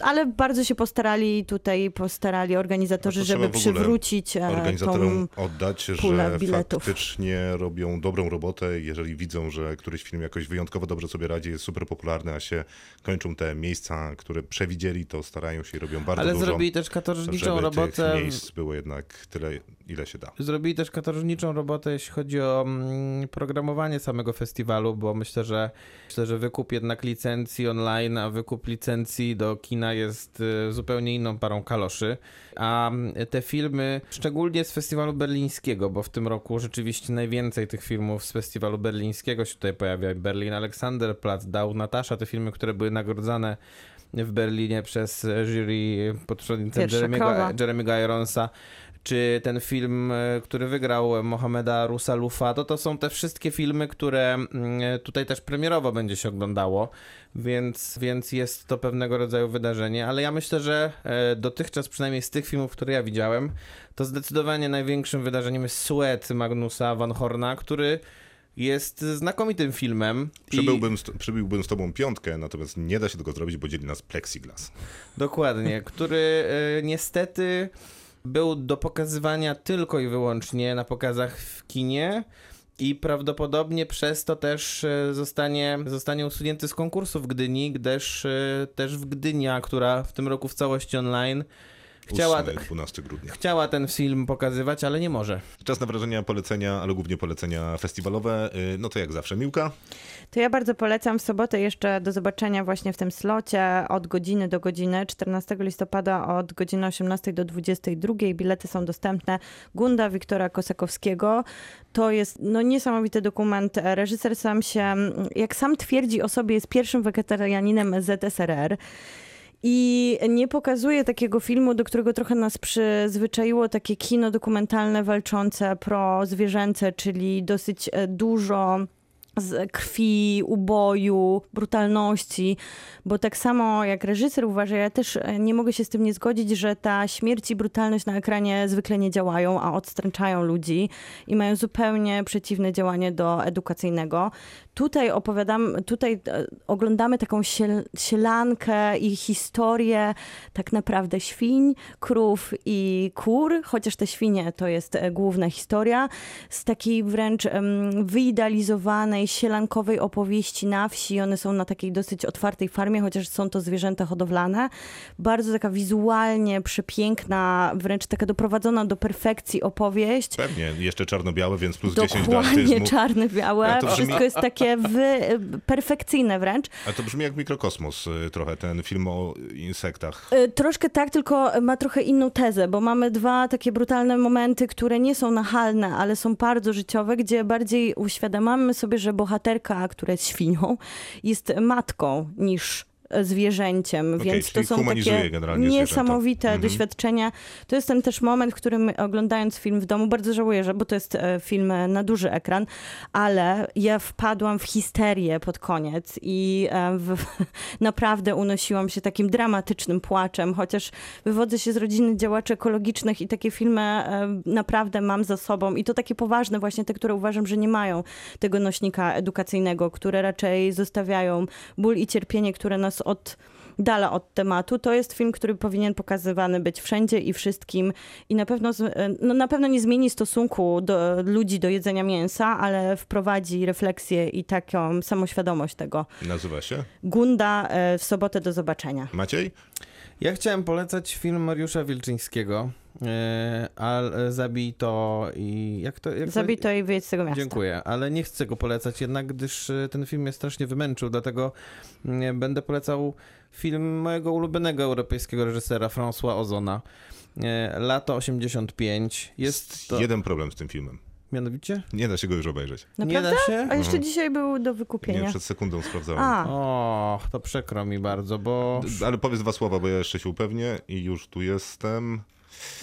Ale bardzo się postarali tutaj, postarali organizatorzy, żeby przywrócić e, Organizatorom tą... oddać, że biletów. faktycznie robią dobrą robotę. Jeżeli widzą, że któryś film jakoś wyjątkowo dobrze sobie radzi, jest super popularny, a się kończą te miejsca, które przewidzieli, to starają się i robią bardzo Ale dużo, zrobili też katorżniczą robotę. tych miejsc było jednak tyle, ile się da. Zrobili też katorżniczą robotę, jeśli chodzi o mm, programowanie samego festiwalu, bo myślę, że myślę, że wykup jednak licencji online, a wykup licencji do kina jest y, zupełnie inną parą kaloszy. A mm, te filmy, szczególnie z festiwalu berlińskiego, bo w tym roku rzeczywiście najwięcej tych filmów z festiwalu berlińskiego się tutaj pojawia. Berlin Alexanderplatz, Dał Natasza, te filmy, które były nagrodzane w Berlinie przez jury pod przewodnictwem Pierwsza Jeremy, krowa. Jeremy Ironsa czy ten film, e, który wygrał Mohameda Rusalufa, to to są te wszystkie filmy, które mm, tutaj też premierowo będzie się oglądało, więc, więc jest to pewnego rodzaju wydarzenie, ale ja myślę, że e, dotychczas przynajmniej z tych filmów, które ja widziałem, to zdecydowanie największym wydarzeniem jest Sweat Magnusa Van Horna, który jest znakomitym filmem. i- Przybyłbym, z, tobą piątkę, natomiast nie da się tego zrobić, bo dzieli nas plexiglas. Dokładnie, który e, niestety Był do pokazywania tylko i wyłącznie na pokazach w kinie. I prawdopodobnie przez to też e, zostanie, zostanie usunięty z konkursu w Gdyni, gdyż e, też w Gdynia, która w tym roku w całości online chciała, 8, 12 grudnia. chciała ten film pokazywać, ale nie może. Czas na wrażenia, polecenia, ale głównie polecenia festiwalowe. Y, No to jak zawsze, Miłka? To ja bardzo polecam w sobotę jeszcze do zobaczenia właśnie w tym slocie od godziny do godziny, 14 listopada od godziny 18 do 22. Bilety są dostępne. Gunda Wiktora Kosakowskiego. To jest no, niesamowity dokument. Reżyser sam się, jak sam twierdzi o sobie, jest pierwszym wegetarianinem ZSRR. I nie pokazuje takiego filmu, do którego trochę nas przyzwyczaiło takie kino dokumentalne walczące pro-zwierzęce, czyli dosyć e, dużo z krwi, uboju, brutalności, bo tak samo jak reżyser uważa, ja też e, nie mogę się z tym nie zgodzić, że ta śmierć i brutalność na ekranie zwykle nie działają, a odstręczają ludzi i mają zupełnie przeciwne działanie do edukacyjnego. Tutaj opowiadam, tutaj e, oglądamy taką siel, sielankę i historię tak naprawdę świń, krów i kur, chociaż te świnie to jest e, główna historia, z takiej wręcz wyidealizowanej, sielankowej opowieści na wsi. One są na takiej dosyć otwartej farmie, chociaż są to zwierzęta hodowlane. Bardzo taka wizualnie przepiękna, wręcz taka doprowadzona do perfekcji opowieść. Pewnie, jeszcze czarno-białe, więc plus 10 do Dokładnie artyzmu. czarne-białe. Ale to brzmi- Wszystko jest takie wy, perfekcyjne wręcz. A to brzmi jak mikrokosmos y, trochę, ten film o insektach. Y, Troszkę tak, tylko ma trochę inną tezę, bo mamy dwa takie brutalne momenty, które nie są nachalne, ale są bardzo życiowe, gdzie bardziej uświadamiamy sobie, że bohaterka, która jest świnią, jest matką niż zwierzęciem, Okej, więc to są takie generalnie zwierzęta. niesamowite Mhm. doświadczenia. To jest ten też moment, w którym oglądając film w domu, bardzo żałuję, że, bo to jest e, film na duży ekran, ale ja wpadłam w histerię pod koniec i e, w, naprawdę unosiłam się takim dramatycznym płaczem, chociaż wywodzę się z rodziny działaczy ekologicznych i takie filmy e, naprawdę mam za sobą i to takie poważne właśnie te, które uważam, że nie mają tego nośnika edukacyjnego, które raczej zostawiają ból i cierpienie, które nas od dala od tematu. To jest film, który powinien pokazywany być wszędzie i wszystkim i na pewno, no na pewno nie zmieni stosunku do ludzi do jedzenia mięsa, ale wprowadzi refleksję i taką samoświadomość tego. Nazywa się? Gunda e, w sobotę do zobaczenia. Maciej? Ja chciałem polecać film Mariusza Wilczyńskiego. E, al, e, zabij to i jak to? Jak Zabij to i wyjedź z tego miasta. Dziękuję, ale nie chcę go polecać jednak, gdyż e, ten film mnie strasznie wymęczył, dlatego mm, będę polecał film mojego ulubionego europejskiego reżysera François Ozona. E, Lato 85. Jest to... jeden problem z tym filmem. Mianowicie? Nie da się go już obejrzeć. Nie Naprawdę? da się? A jeszcze Mhm. dzisiaj był do wykupienia. Nie, przed sekundą sprawdzałem. A, O, to przykro mi bardzo, bo Ale powiedz dwa słowa, bo ja jeszcze się upewnię i już tu jestem.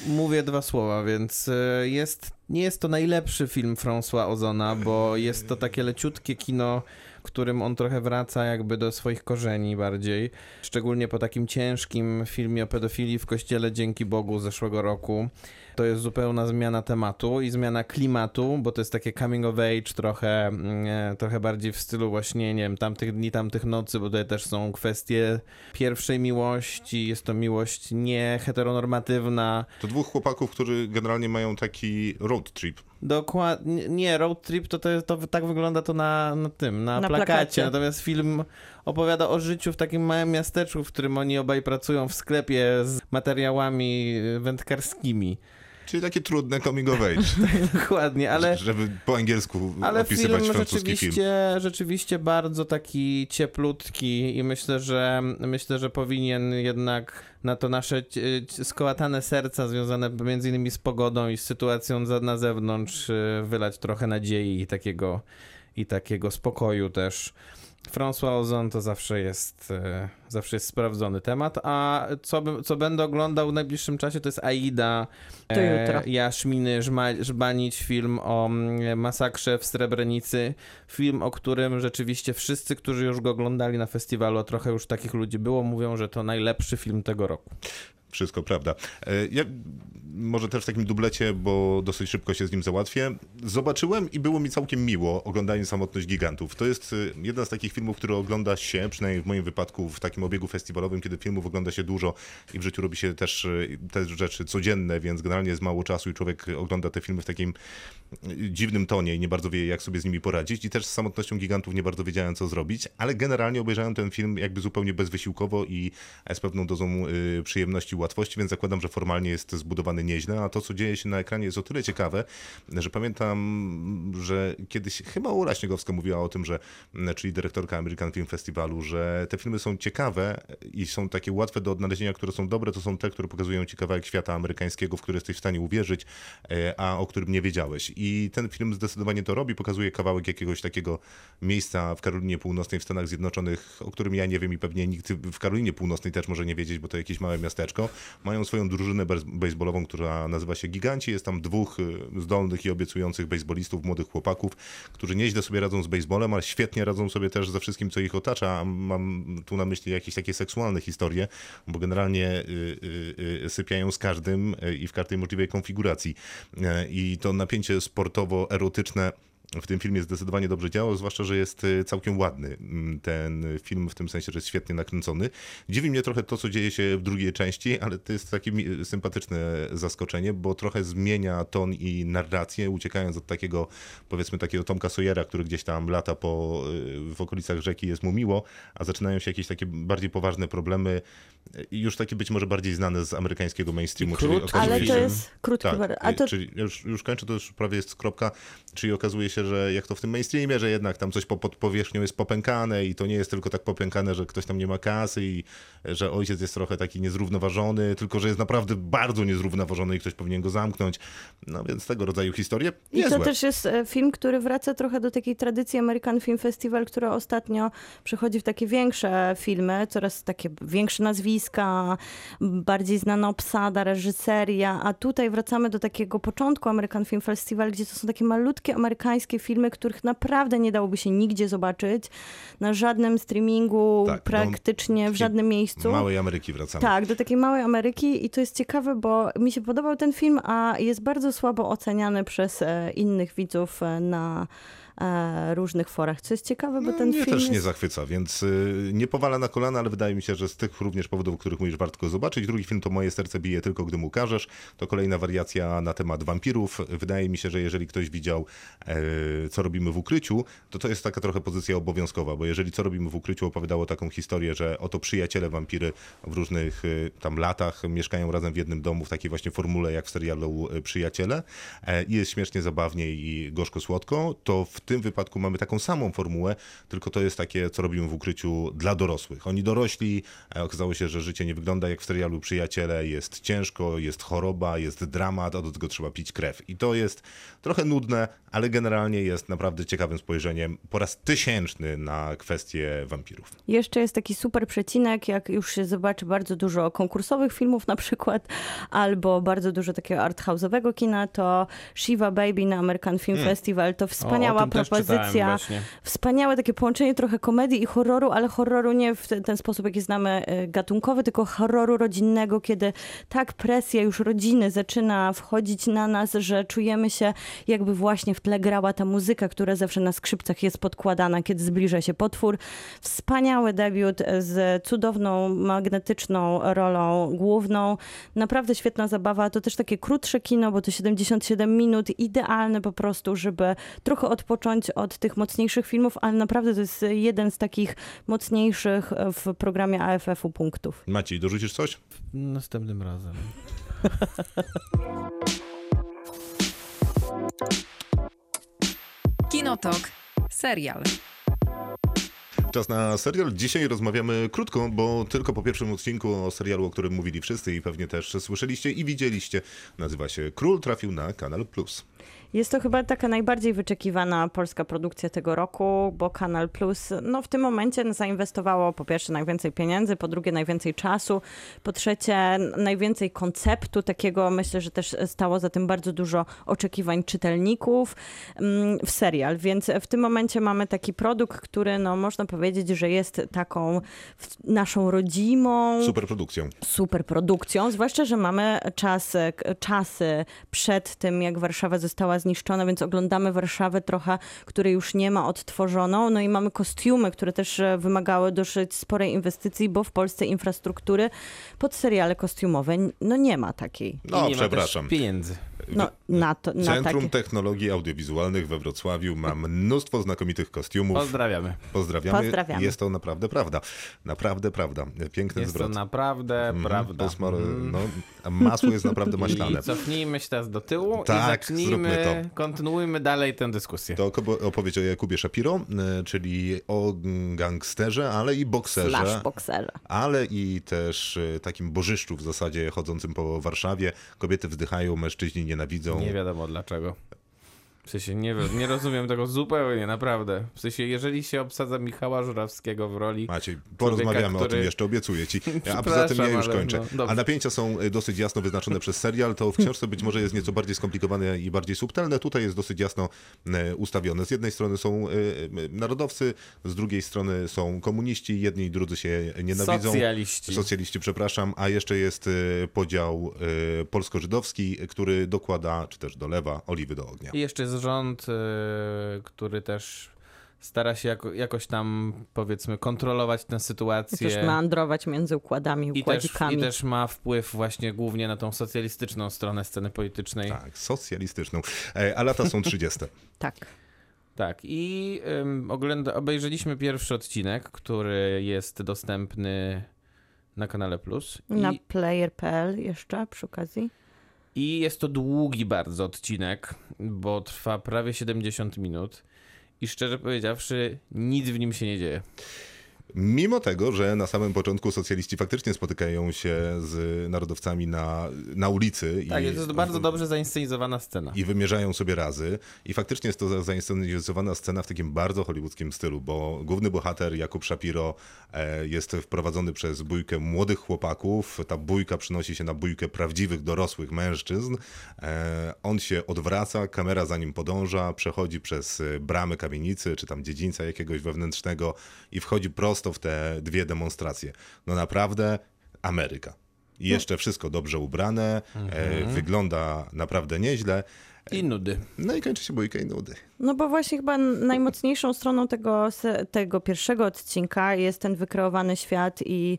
Mówię dwa słowa, więc e, jest, nie jest to najlepszy film François Ozona, bo jest to takie leciutkie kino, którym on trochę wraca jakby do swoich korzeni bardziej. Szczególnie po takim ciężkim filmie o pedofilii w kościele Dzięki Bogu zeszłego roku. To jest zupełna zmiana tematu i zmiana klimatu, bo to jest takie coming of age trochę, mm, e, trochę bardziej w stylu właśnie, nie wiem, tamtych dni, tamtych nocy, bo tutaj też są kwestie pierwszej miłości, jest to miłość nie heteronormatywna. To dwóch chłopaków, którzy generalnie mają taki road trip. Dokładnie, nie, road trip to, to, to tak wygląda to na, na tym, na, Na plakacie. plakacie. natomiast film opowiada o życiu w takim małym miasteczku, w którym oni obaj pracują w sklepie z materiałami y, wędkarskimi. Czyli takie trudne coming of age. Dokładnie, ale... Żeby po angielsku Ale opisywać film francuski film. rzeczywiście, rzeczywiście bardzo taki cieplutki i myślę, że myślę, że powinien jednak na to nasze cie- skołatane serca związane między innymi z pogodą i z sytuacją na zewnątrz y, wylać trochę nadziei i takiego, i takiego spokoju też. François Ozon to zawsze jest, e, zawsze jest sprawdzony temat, a co, co będę oglądał w najbliższym czasie to jest Aida, To jutro. Jaśminy Żma- Żbanić, film o mm, masakrze w Srebrenicy, film, o którym rzeczywiście wszyscy, którzy już go oglądali na festiwalu, a trochę już takich ludzi było, mówią, że to najlepszy film tego roku. Wszystko prawda. E, Ja może też w takim dublecie, bo dosyć szybko się z nim załatwię. Zobaczyłem i było mi całkiem miło oglądanie Samotność Gigantów. To jest e, jeden z takich filmów, który ogląda się, przynajmniej w moim wypadku, w takim obiegu festiwalowym, kiedy filmów ogląda się dużo i w życiu robi się też e, te rzeczy codzienne, więc generalnie jest mało czasu i człowiek ogląda te filmy w takim dziwnym tonie i nie bardzo wie, jak sobie z nimi poradzić. I też z Samotnością Gigantów nie bardzo wiedziałem, co zrobić, ale generalnie obejrzałem ten film jakby zupełnie bezwysiłkowo i z pewną dozą y, przyjemności i łatwości, więc zakładam, że formalnie jest zbudowany nieźle, a to, co dzieje się na ekranie jest o tyle ciekawe, że pamiętam, że kiedyś chyba Ula Śniegowska mówiła o tym, że, m, czyli dyrektorka American Film Festivalu, że te filmy są ciekawe i są takie łatwe do odnalezienia, które są dobre, to są te, które pokazują ci kawałek świata amerykańskiego, w który jesteś w stanie uwierzyć, e, a o którym nie wiedziałeś. I ten film zdecydowanie to robi, pokazuje kawałek jakiegoś takiego miejsca w Karolinie Północnej w Stanach Zjednoczonych, o którym ja nie wiem i pewnie nikt w Karolinie Północnej też może nie wiedzieć, bo to jakieś małe miasteczko. Mają swoją drużynę bejsbolową, która nazywa się Giganci. Jest tam dwóch y, zdolnych i obiecujących bejsbolistów, młodych chłopaków, którzy nieźle sobie radzą z bejsbolem, ale świetnie radzą sobie też ze wszystkim, co ich otacza. Mam tu na myśli jakieś takie seksualne historie, bo generalnie y, y, sypiają z każdym i w każdej możliwej konfiguracji. I to napięcie sportowo-erotyczne w tym filmie zdecydowanie dobrze działał, zwłaszcza, że jest y, całkiem ładny mm, ten film w tym sensie, że jest świetnie nakręcony. Dziwi mnie trochę to, co dzieje się w drugiej części, ale to jest takie sympatyczne zaskoczenie, bo trochę zmienia ton i narrację, uciekając od takiego, powiedzmy, takiego Tomka Sawyera, który gdzieś tam lata po, y, w okolicach rzeki, jest mu miło, a zaczynają się jakieś takie bardziej poważne problemy i już takie być może bardziej znane z amerykańskiego mainstreamu. I czyli okazuje Ale to jest krótki tak, y, to czyli już, już kończę, to już prawie jest kropka, czyli okazuje się, że jak to w tym mainstreamie, że jednak tam coś po, pod powierzchnią jest popękane i to nie jest tylko tak popękane, że ktoś tam nie ma kasy i że ojciec jest trochę taki niezrównoważony, tylko że jest naprawdę bardzo niezrównoważony i ktoś powinien go zamknąć. No więc tego rodzaju historie I to też jest e, film, który wraca trochę do takiej tradycji American Film Festival, która ostatnio przechodzi w takie większe filmy, coraz takie większe nazwiska, bardziej znana obsada, reżyseria, a tutaj wracamy do takiego początku American Film Festival, gdzie to są takie malutkie amerykańskie filmy, których naprawdę nie dałoby się nigdzie zobaczyć, na żadnym streamingu, Tak, praktycznie w żadnym miejscu. Małej Ameryki wracamy. Tak, do takiej małej Ameryki i to jest ciekawe, bo mi się podobał ten film, a jest bardzo słabo oceniany przez e, innych widzów e, na różnych forach, co jest ciekawe, bo No, ten mnie film też jest... nie zachwyca, więc y, nie powala na kolana, ale wydaje mi się, że z tych również powodów, o których mówisz, warto go zobaczyć. Drugi film to Moje serce bije tylko, gdy mu każesz. To kolejna wariacja na temat wampirów. Wydaje mi się, że jeżeli ktoś widział e, Co robimy w ukryciu, to to jest taka trochę pozycja obowiązkowa, bo jeżeli Co robimy w ukryciu opowiadało taką historię, że oto przyjaciele wampiry w różnych y, tam latach mieszkają razem w jednym domu w takiej właśnie formule jak w serialu y, Przyjaciele e, i jest śmiesznie, zabawnie i gorzko-słodko, to w tym wypadku mamy taką samą formułę, tylko to jest takie, co robimy w ukryciu dla dorosłych. Oni dorośli, e, okazało się, że życie nie wygląda jak w serialu Przyjaciele, jest ciężko, jest choroba, jest dramat, a do tego trzeba pić krew. I to jest trochę nudne, ale generalnie jest naprawdę ciekawym spojrzeniem po raz tysięczny na kwestię wampirów. Jeszcze jest taki super przecinek, jak już się zobaczy bardzo dużo konkursowych filmów na przykład, albo bardzo dużo takiego arthouse'owego kina, to Shiva Baby na American Film Festival to wspaniała o, propozycja. Wspaniałe takie połączenie trochę komedii i horroru, ale horroru nie w ten, ten sposób, jaki znamy e, gatunkowy, tylko horroru rodzinnego, kiedy tak presja już rodziny zaczyna wchodzić na nas, że czujemy się jakby właśnie w tle grała ta muzyka, która zawsze na skrzypcach jest podkładana, kiedy zbliża się potwór. Wspaniały debiut z cudowną, magnetyczną rolą główną. Naprawdę świetna zabawa. To też takie krótsze kino, bo to 77 minut. Idealne po prostu, żeby trochę odpocząć od tych mocniejszych filmów, ale naprawdę to jest jeden z takich mocniejszych w programie AFF-u punktów. Maciej, dorzucisz coś? Następnym razem. Kinotok. Serial. Czas na serial. Dzisiaj rozmawiamy krótko, bo tylko po pierwszym odcinku o serialu, o którym mówili wszyscy i pewnie też słyszeliście i widzieliście. Nazywa się Król trafił na Kanal Plus. Jest to chyba taka najbardziej wyczekiwana polska produkcja tego roku, bo Kanal Plus no, w tym momencie zainwestowało po pierwsze najwięcej pieniędzy, po drugie najwięcej czasu, po trzecie najwięcej konceptu takiego. Myślę, że też stało za tym bardzo dużo oczekiwań czytelników mm, w serial, więc w tym momencie mamy taki produkt, który no, można powiedzieć, że jest taką naszą rodzimą Super produkcją. super produkcją, zwłaszcza, że mamy czas, czasy przed tym, jak Warszawa została zniszczona, więc oglądamy Warszawę trochę, której już nie ma odtworzoną, no i mamy kostiumy, które też e, wymagały dosyć sporej inwestycji, bo w Polsce infrastruktury pod seriale kostiumowe no nie ma takiej. No, nie przepraszam. Pieniędzy. No, na to, na Centrum takie... Technologii Audiowizualnych we Wrocławiu ma mnóstwo znakomitych kostiumów. Pozdrawiamy. Pozdrawiamy. Pozdrawiamy. Jest to naprawdę prawda. Naprawdę prawda. Piękny Jest to zwrot. naprawdę Mhm, prawda. posmar- Mhm. no, masło jest naprawdę maślane. I cofnijmy się teraz do tyłu Tak, i zacznijmy, zróbmy kontynuujmy dalej tę dyskusję. To opowieść o Jakubie Shapiro, e, czyli o gangsterze, ale i bokserze. Slash boxerze. ale i też e, takim bożyszczu w zasadzie chodzącym po Warszawie. Kobiety wzdychają, mężczyźni nienawidzą. Nie wiadomo dlaczego. W sensie nie, wiem, nie rozumiem tego zupełnie, naprawdę. W sensie, jeżeli się obsadza Michała Żurawskiego w roli. Maciej, porozmawiamy o który- tym jeszcze, obiecuję ci. A poza tym ja już kończę. no. A napięcia są y, dosyć jasno wyznaczone przez serial. To w książce być może jest nieco bardziej skomplikowane i bardziej subtelne. Tutaj jest dosyć jasno y, ustawione. Z jednej strony są y, narodowcy, z drugiej strony są komuniści. Jedni i drudzy się nienawidzą. Socjaliści. Socjaliści, przepraszam. A jeszcze jest podział polsko-żydowski, który dokłada, czy też dolewa oliwy do ognia. I jeszcze jest rząd, y, który też stara się jako, jakoś tam, powiedzmy, kontrolować tę sytuację. Też meandrować między układami, I też, układzikami. I też ma wpływ właśnie głównie na tą socjalistyczną stronę sceny politycznej. Tak, socjalistyczną. E, A lata są 30. Tak. Tak, i ym, ogląda, obejrzeliśmy pierwszy odcinek, który jest dostępny na kanale Plus. Na I, player.pl jeszcze przy okazji. I jest to długi bardzo odcinek, bo trwa prawie 70 minut. I szczerze powiedziawszy, nic w nim się nie dzieje. Mimo tego, że na samym początku socjaliści faktycznie spotykają się z narodowcami na, na ulicy Tak, i, jest to bardzo dobrze zainscenizowana scena. i wymierzają sobie razy. I faktycznie jest to za- zainscenizowana scena w takim bardzo hollywoodzkim stylu, bo główny bohater Jakub Shapiro e, jest wprowadzony przez bójkę młodych chłopaków. Ta bójka przynosi się na bójkę prawdziwych, dorosłych mężczyzn. E, on się odwraca, kamera za nim podąża, przechodzi przez e, bramy kamienicy, czy tam dziedzińca jakiegoś wewnętrznego i wchodzi prosto w te dwie demonstracje. No naprawdę Ameryka. I jeszcze wszystko dobrze ubrane, e, wygląda naprawdę nieźle. I nudy. No i kończy się bójka i nudy. No bo właśnie chyba najmocniejszą stroną tego, tego pierwszego odcinka jest ten wykreowany świat i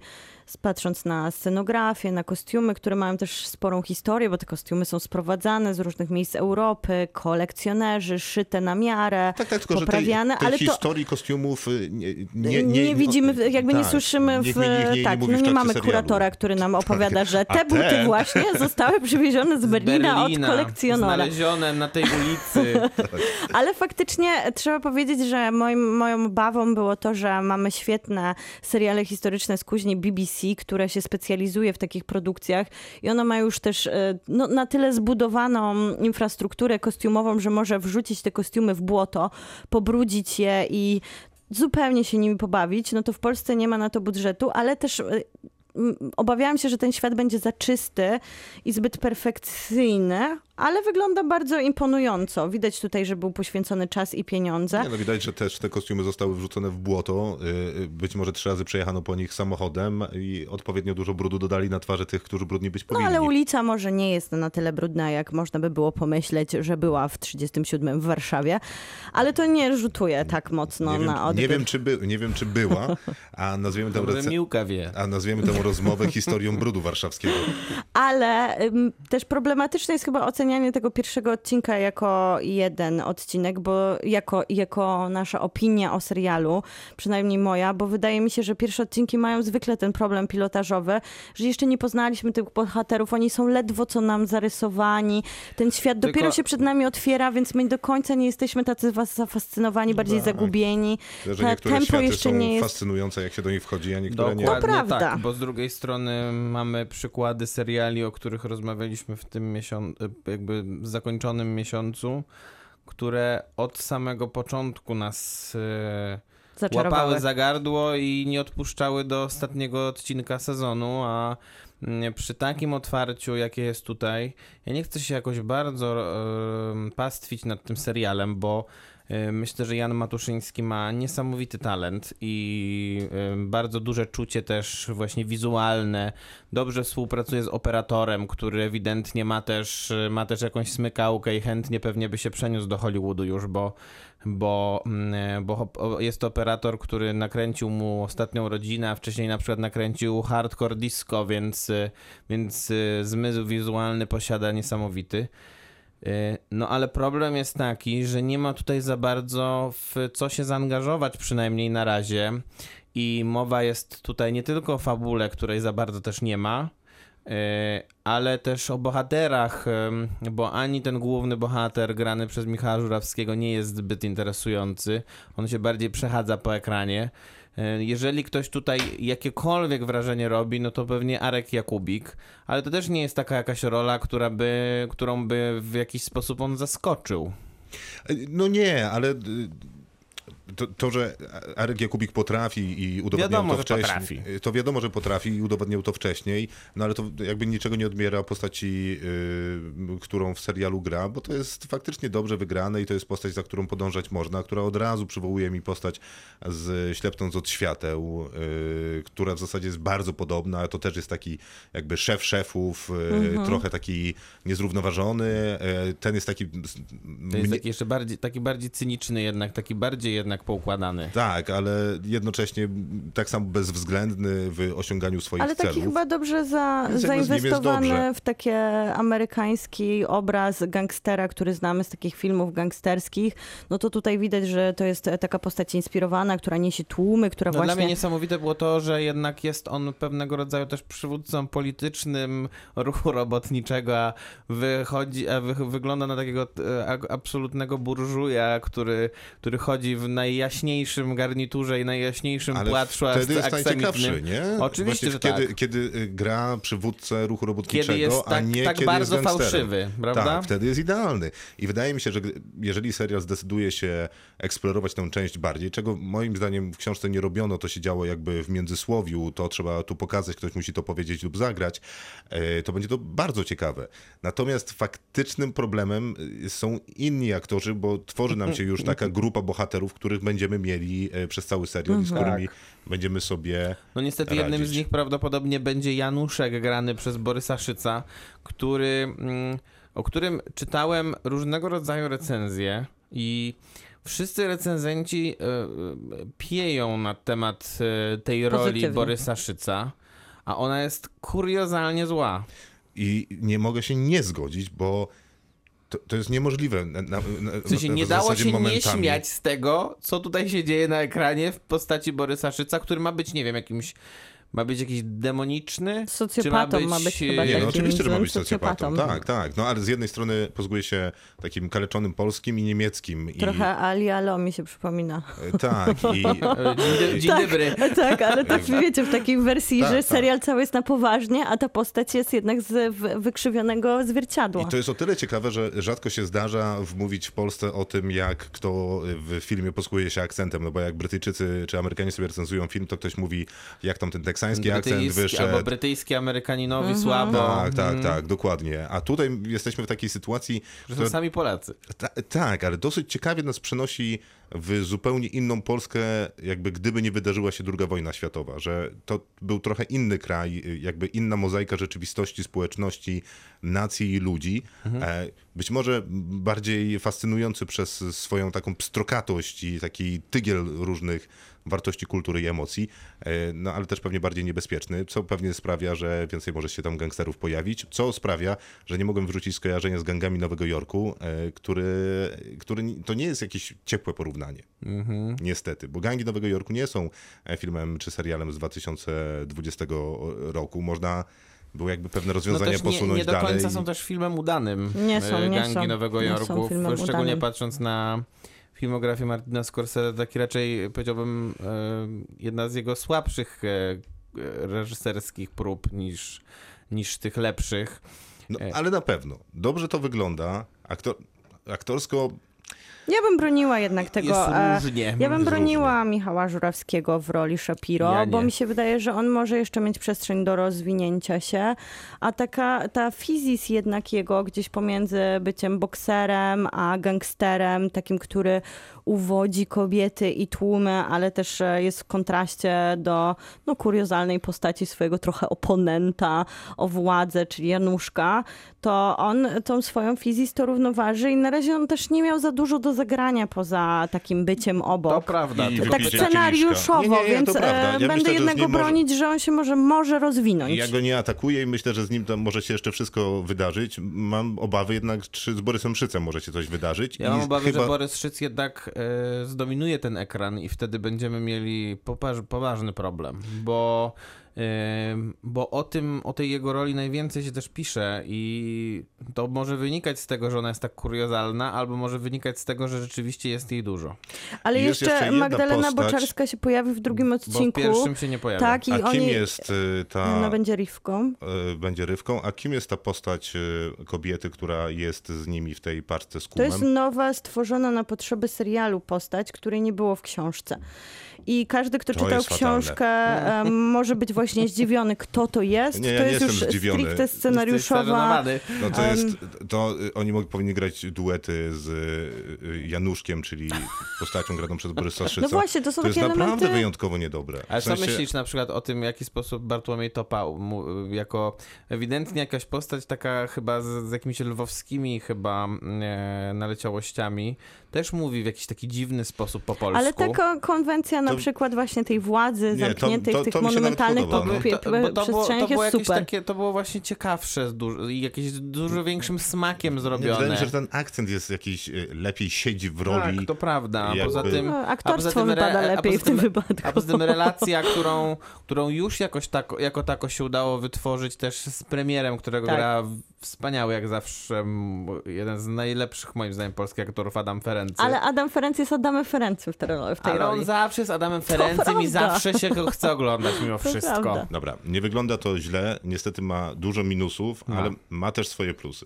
patrząc na scenografię, na kostiumy, które mają też sporą historię, bo te kostiumy są sprowadzane z różnych miejsc Europy, kolekcjonerzy, szyte na miarę, Tak, tak, tylko że tej, poprawiane, tej ale to historii kostiumów y, nie, nie, nie, nie, widzimy, jakby nie tak, słyszymy w... nikt, nikt, nikt, tak, no w nie mamy serialu. kuratora, który nam opowiada, że te buty te? właśnie zostały przywiezione z Berlina, od kolekcjonera. znalezione na tej ulicy. Ale faktycznie trzeba powiedzieć, że moim, moją obawą było to, że mamy świetne seriale historyczne z kuźni BBC, które się specjalizuje w takich produkcjach i ono ma już też e, no, na tyle zbudowaną infrastrukturę kostiumową, że może wrzucić te kostiumy w błoto, pobrudzić je i zupełnie się nimi pobawić. No to w Polsce nie ma na to budżetu, ale też e, obawiałam się, że ten świat będzie za czysty i zbyt perfekcyjny, ale wygląda bardzo imponująco. Widać tutaj, że był poświęcony czas i pieniądze. Nie, no widać, że też te kostiumy zostały wrzucone w błoto. y, y, Być może trzy razy przejechano po nich samochodem i odpowiednio dużo brudu dodali na twarze tych, którzy brudni być No powinni. ale ulica może nie jest na tyle brudna, jak można by było pomyśleć, że była w 37 w Warszawie, ale to nie rzutuje tak mocno nie, wiem, na odbiór. nie, wiem, czy by, nie wiem, czy była, a nazwiemy tę, a nazwiemy tę rozmowę historią brudu warszawskiego. Ale ym, też problematyczne jest chyba ocenianie tego pierwszego odcinka jako jeden odcinek, bo jako, jako nasza opinia o serialu, przynajmniej moja, bo wydaje mi się, że pierwsze odcinki mają zwykle ten problem pilotażowy, że jeszcze nie poznaliśmy tych bohaterów, oni są ledwo co nam zarysowani, ten świat Tylko- dopiero się przed nami otwiera, więc my do końca nie jesteśmy tacy was- zafascynowani, bardziej Tak. zagubieni. Że Ta niektóre tempo światy jeszcze są nie jest... fascynujące, jak się do nich wchodzi, a niektóre nie. Dokładnie prawda. tak, bo z drugiej strony mamy przykłady seriali, o których rozmawialiśmy w tym miesiącu, jakby zakończonym miesiącu, które od samego początku nas e, łapały za gardło i nie odpuszczały do ostatniego odcinka sezonu, a mm, przy takim otwarciu, jakie jest tutaj, ja nie chcę się jakoś bardzo e, pastwić nad tym serialem, bo myślę, że Jan Matuszyński ma niesamowity talent i e, bardzo duże czucie też właśnie wizualne. Dobrze współpracuje z operatorem, który ewidentnie ma też, e, ma też jakąś smykałkę i chętnie pewnie by się przeniósł do Hollywoodu już, bo bo, mm, bo jest to operator, który nakręcił mu ostatnią rodzinę, a wcześniej na przykład nakręcił hardcore disco, więc, więc zmysł wizualny posiada niesamowity. Y, No ale problem jest taki, że nie ma tutaj za bardzo w co się zaangażować, przynajmniej na razie. I mowa jest tutaj nie tylko o fabule, której za bardzo też nie ma, y, ale też o bohaterach, ym, bo ani ten główny bohater grany przez Michała Żurawskiego nie jest zbyt interesujący. On się bardziej przechadza po ekranie. Y, Jeżeli ktoś tutaj jakiekolwiek wrażenie robi, no to pewnie Arek Jakubik, ale to też nie jest taka jakaś rola, która by, którą by w jakiś sposób on zaskoczył. No nie, ale y, to, to, że Arek Jakubik potrafi i udowodnił Wiadomo, to wcześniej. potrafi. To wiadomo, że potrafi i udowodnił to wcześniej, no ale to jakby niczego nie odbiera postaci, y, którą w serialu gra, bo to jest faktycznie dobrze wygrane i to jest postać, za którą podążać można, która od razu przywołuje mi postać z Ślepnąc od świateł, y, która w zasadzie jest bardzo podobna, to też jest taki jakby szef szefów, y, trochę taki niezrównoważony, y, ten jest taki... To jest taki jeszcze bardziej, taki bardziej cyniczny jednak, taki bardziej jednak poukładany. Tak, ale jednocześnie tak samo bezwzględny w osiąganiu swoich Ale taki celów. chyba dobrze za, zainwestowany dobrze. w taki amerykański obraz gangstera, który znamy z takich filmów gangsterskich. No to tutaj widać, że to jest taka postać inspirowana, która niesie tłumy, która No Dla mnie właśnie... niesamowite było to, że jednak jest on pewnego rodzaju też przywódcą politycznym ruchu robotniczego, a wychodzi, a wy, wygląda na takiego e, a- absolutnego burżuja, który, który chodzi w najjaśniejszym garniturze i najjaśniejszym Ale płaszczu wtedy jest najciekawszy, nie? Oczywiście, Właśnie że kiedy, tak. kiedy y, gra przywódcę ruchu robotniczego, Kiedy jest a tak, nie tak kiedy bardzo jest fałszywy, prawda? Tak, wtedy jest idealny. I wydaje mi się, że jeżeli serial zdecyduje się eksplorować tę część bardziej, czego moim zdaniem w książce nie robiono, to się działo jakby w międzysłowiu, to trzeba tu pokazać, ktoś musi to powiedzieć lub zagrać, e, to będzie to bardzo ciekawe. Natomiast faktycznym problemem są inni aktorzy, bo tworzy nam się już taka grupa bohaterów, których będziemy mieli e, przez cały serial i z którymi będziemy sobie No niestety jednym z radzić. nich prawdopodobnie będzie Januszek grany przez Borysa Szyca, który, mm, o którym czytałem różnego rodzaju recenzje i wszyscy recenzenci e, e, pieją na temat tej roli Pozytywnie. Borysa Szyca, a ona jest kuriozalnie zła. I nie mogę się nie zgodzić, bo to, to jest niemożliwe. Na, na, na, W sensie nie w dało się nie momentami. śmiać z tego, co tutaj się dzieje na ekranie w postaci Borysa Szyca, który ma być, nie wiem, jakimś ma być jakiś demoniczny? Socjopatą ma być chyba e, Nie, no oczywiście, że ma być socjopatą. socjopatą. Tak, tak. No ale z jednej strony posługuje się takim kaleczonym polskim i niemieckim. Trochę Ali Alo mi się przypomina. I, tak, i E, Dzień, dzień Tak. dobry. Tak, ale tak wiecie, w takiej wersji, Tak, że tak. serial cały jest na poważnie, a ta postać jest jednak z wykrzywionego zwierciadła. I to jest o tyle ciekawe, że rzadko się zdarza wmówić w Polsce o tym, jak kto w filmie posługuje się akcentem, no bo jak Brytyjczycy czy Amerykanie sobie recenzują film, to ktoś mówi, jak tam ten teksański akcent wyszedł. albo brytyjski Amerykaninowi Mhm. słabo. Tak, tak, Mm, tak, dokładnie. A tutaj jesteśmy w takiej sytuacji, Że która są sami Polacy. Ta, tak, ale dosyć ciekawie nas przenosi w zupełnie inną Polskę, jakby gdyby nie wydarzyła się druga wojna światowa, że to był trochę inny kraj, jakby inna mozaika rzeczywistości, społeczności, nacji i ludzi. E, Być może bardziej fascynujący przez swoją taką pstrokatość i taki tygiel różnych wartości kultury i emocji, e, no ale też pewnie bardziej niebezpieczny, co pewnie sprawia, że więcej może się tam gangsterów pojawić, co sprawia, że nie mogłem wrzucić skojarzenia z gangami Nowego Jorku, e, który, który to nie jest jakieś ciepłe porównanie. Niestety, bo gangi Nowego Jorku nie są e, filmem czy serialem z 2020 roku. Można było jakby pewne No rozwiązania nie, posunąć nie do dalej. końca są też filmem udanym. Nie są, nie Gangi są. Nowego Nie są Jorku. filmem Szczególnie udanym. patrząc na filmografię Martina Scorsese, taki raczej powiedziałbym e, jedna z jego słabszych e, reżyserskich prób niż, niż tych lepszych. No, E. ale na pewno. Dobrze to wygląda. Aktor, aktorsko Ja bym broniła jednak tego. Jest e, różnie. Ja bym broniła Michała Żurawskiego w roli Shapiro, Ja bo mi się wydaje, że on może jeszcze mieć przestrzeń do rozwinięcia się, a taka ta fizis jednak jego gdzieś pomiędzy byciem bokserem a gangsterem, takim, który uwodzi kobiety i tłumy, ale też e, jest w kontraście do no, kuriozalnej postaci swojego trochę oponenta o władzę, czyli Januszka, to on tą swoją fizis to równoważy i na razie on też nie miał za dużo do zagrania poza takim byciem obok. To prawda. I to tak scenariuszowo. Nie, nie, nie, więc to. Ja e, myślę, będę że z jednak nim go może- bronić, że on się może, może rozwinąć. Ja go nie atakuję i myślę, że z nim tam może się jeszcze wszystko wydarzyć. Mam obawy jednak, czy z Borysem Szycem może się coś wydarzyć. Ja I mam obawy, chyba... że Borys Szyc jednak e, zdominuje ten ekran i wtedy będziemy mieli poważny problem, bo, bo o tym, o tej jego roli najwięcej się też pisze i to może wynikać z tego, że ona jest tak kuriozalna, albo może wynikać z tego, że rzeczywiście jest jej dużo. Ale jeszcze, jeszcze Magdalena postać- Boczarska się pojawi w drugim Bo w odcinku. pierwszym się nie pojawia. tak, i A kim oni... jest y, ta... Ona będzie Rivką. y, będzie rywką, a kim jest ta postać y, kobiety, która jest z nimi w tej parce z To kumem? jest nowa, stworzona na potrzeby serialu postać, której nie było w książce. I każdy, kto To czytał jest fatalne. książkę, em, może być właśnie zdziwiony, kto to jest. Nie, ja to nie jest jestem już zdziwiony. stricte scenariuszowa. No to jest, to y, oni mogli powinni grać duety z y, Januszkiem, czyli postacią graną przez Borysa Szyca. No właśnie, to są to jest takie naprawdę elementy... wyjątkowo niedobre. Ale W co sensie- myślisz na przykład o tym, w jaki sposób Bartłomiej Topa, mu- jako ewidentnie jakaś postać taka chyba z, z jakimiś lwowskimi chyba e, naleciałościami, też mówi w jakiś taki dziwny sposób po polsku. Ale taka konwencja na To- przykład właśnie tej władzy Nie, to- zamkniętej to- w tych to mi się nawet monumentalnych podoba, no. To, bo to, było, to, przestrzeniach było jest jakieś super. takie, to było właśnie ciekawsze z duż, i jakieś z dużo większym smakiem Nie, Wydaje mi zrobione. się, że ten akcent jest jakiś y, lepiej siedzi w roli. Tak, to prawda. A jakby- poza tym, No, a poza aktorstwo tym re- wypada a lepiej poza w tym wypadku. A poza tym relacja, którą, którą już jakoś tak, jako tako się udało wytworzyć też z premierem, którego Tak. gra wspaniały jak zawsze, jeden z najlepszych moim zdaniem polskich aktorów, Adam Ferency. Ale Adam Ferenc jest Adamem Ferencem w tej, w tej Ale roli. on zawsze jest Adamem Ferencem i zawsze się go chce oglądać mimo To wszystko. prawda. Dobra, nie wygląda to źle, niestety ma dużo minusów, Ma. ale ma też swoje plusy.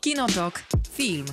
Kinotok. Film.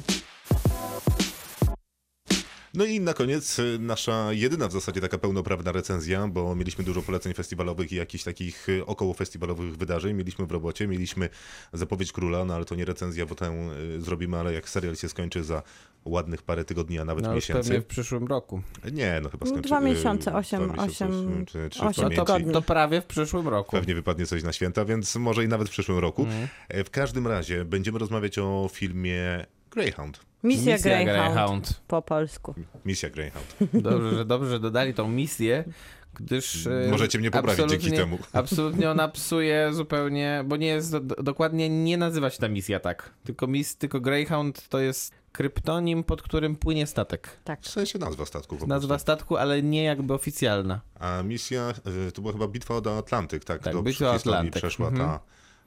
No i na koniec y, nasza jedyna w zasadzie taka pełnoprawna recenzja, bo mieliśmy dużo poleceń festiwalowych i jakichś takich y, około festiwalowych wydarzeń. Mieliśmy w robocie, mieliśmy zapowiedź króla, no ale to nie recenzja, bo tę y, zrobimy, ale jak serial się skończy za ładnych parę tygodni, a nawet No miesięcy. pewnie w przyszłym roku. Nie, no chyba skończy. Dwa miesiące, osiem- dwa miesiące, osiem- czy, czy osiem No to, to prawie w przyszłym roku. Pewnie wypadnie coś na święta, więc może i nawet w przyszłym roku. E, W każdym razie będziemy rozmawiać o filmie Greyhound. Misja, Misja Greyhound, Greyhound. po polsku. Misja Greyhound. Dobrze, że, dobrze, że dodali tą misję, gdyż... e, Możecie mnie poprawić dzięki temu. Absolutnie ona psuje zupełnie, bo nie jest, do, dokładnie nie nazywa się ta misja tak, tylko, mis, tylko Greyhound to jest kryptonim, pod którym płynie statek. Tak. W sensie nazwa statku po Nazwa statku, ale nie jakby oficjalna. A misja, y, to była chyba bitwa o Atlantyk, tak? Tak, do Bitwa o Atlantyk. przeszła Mhm. ta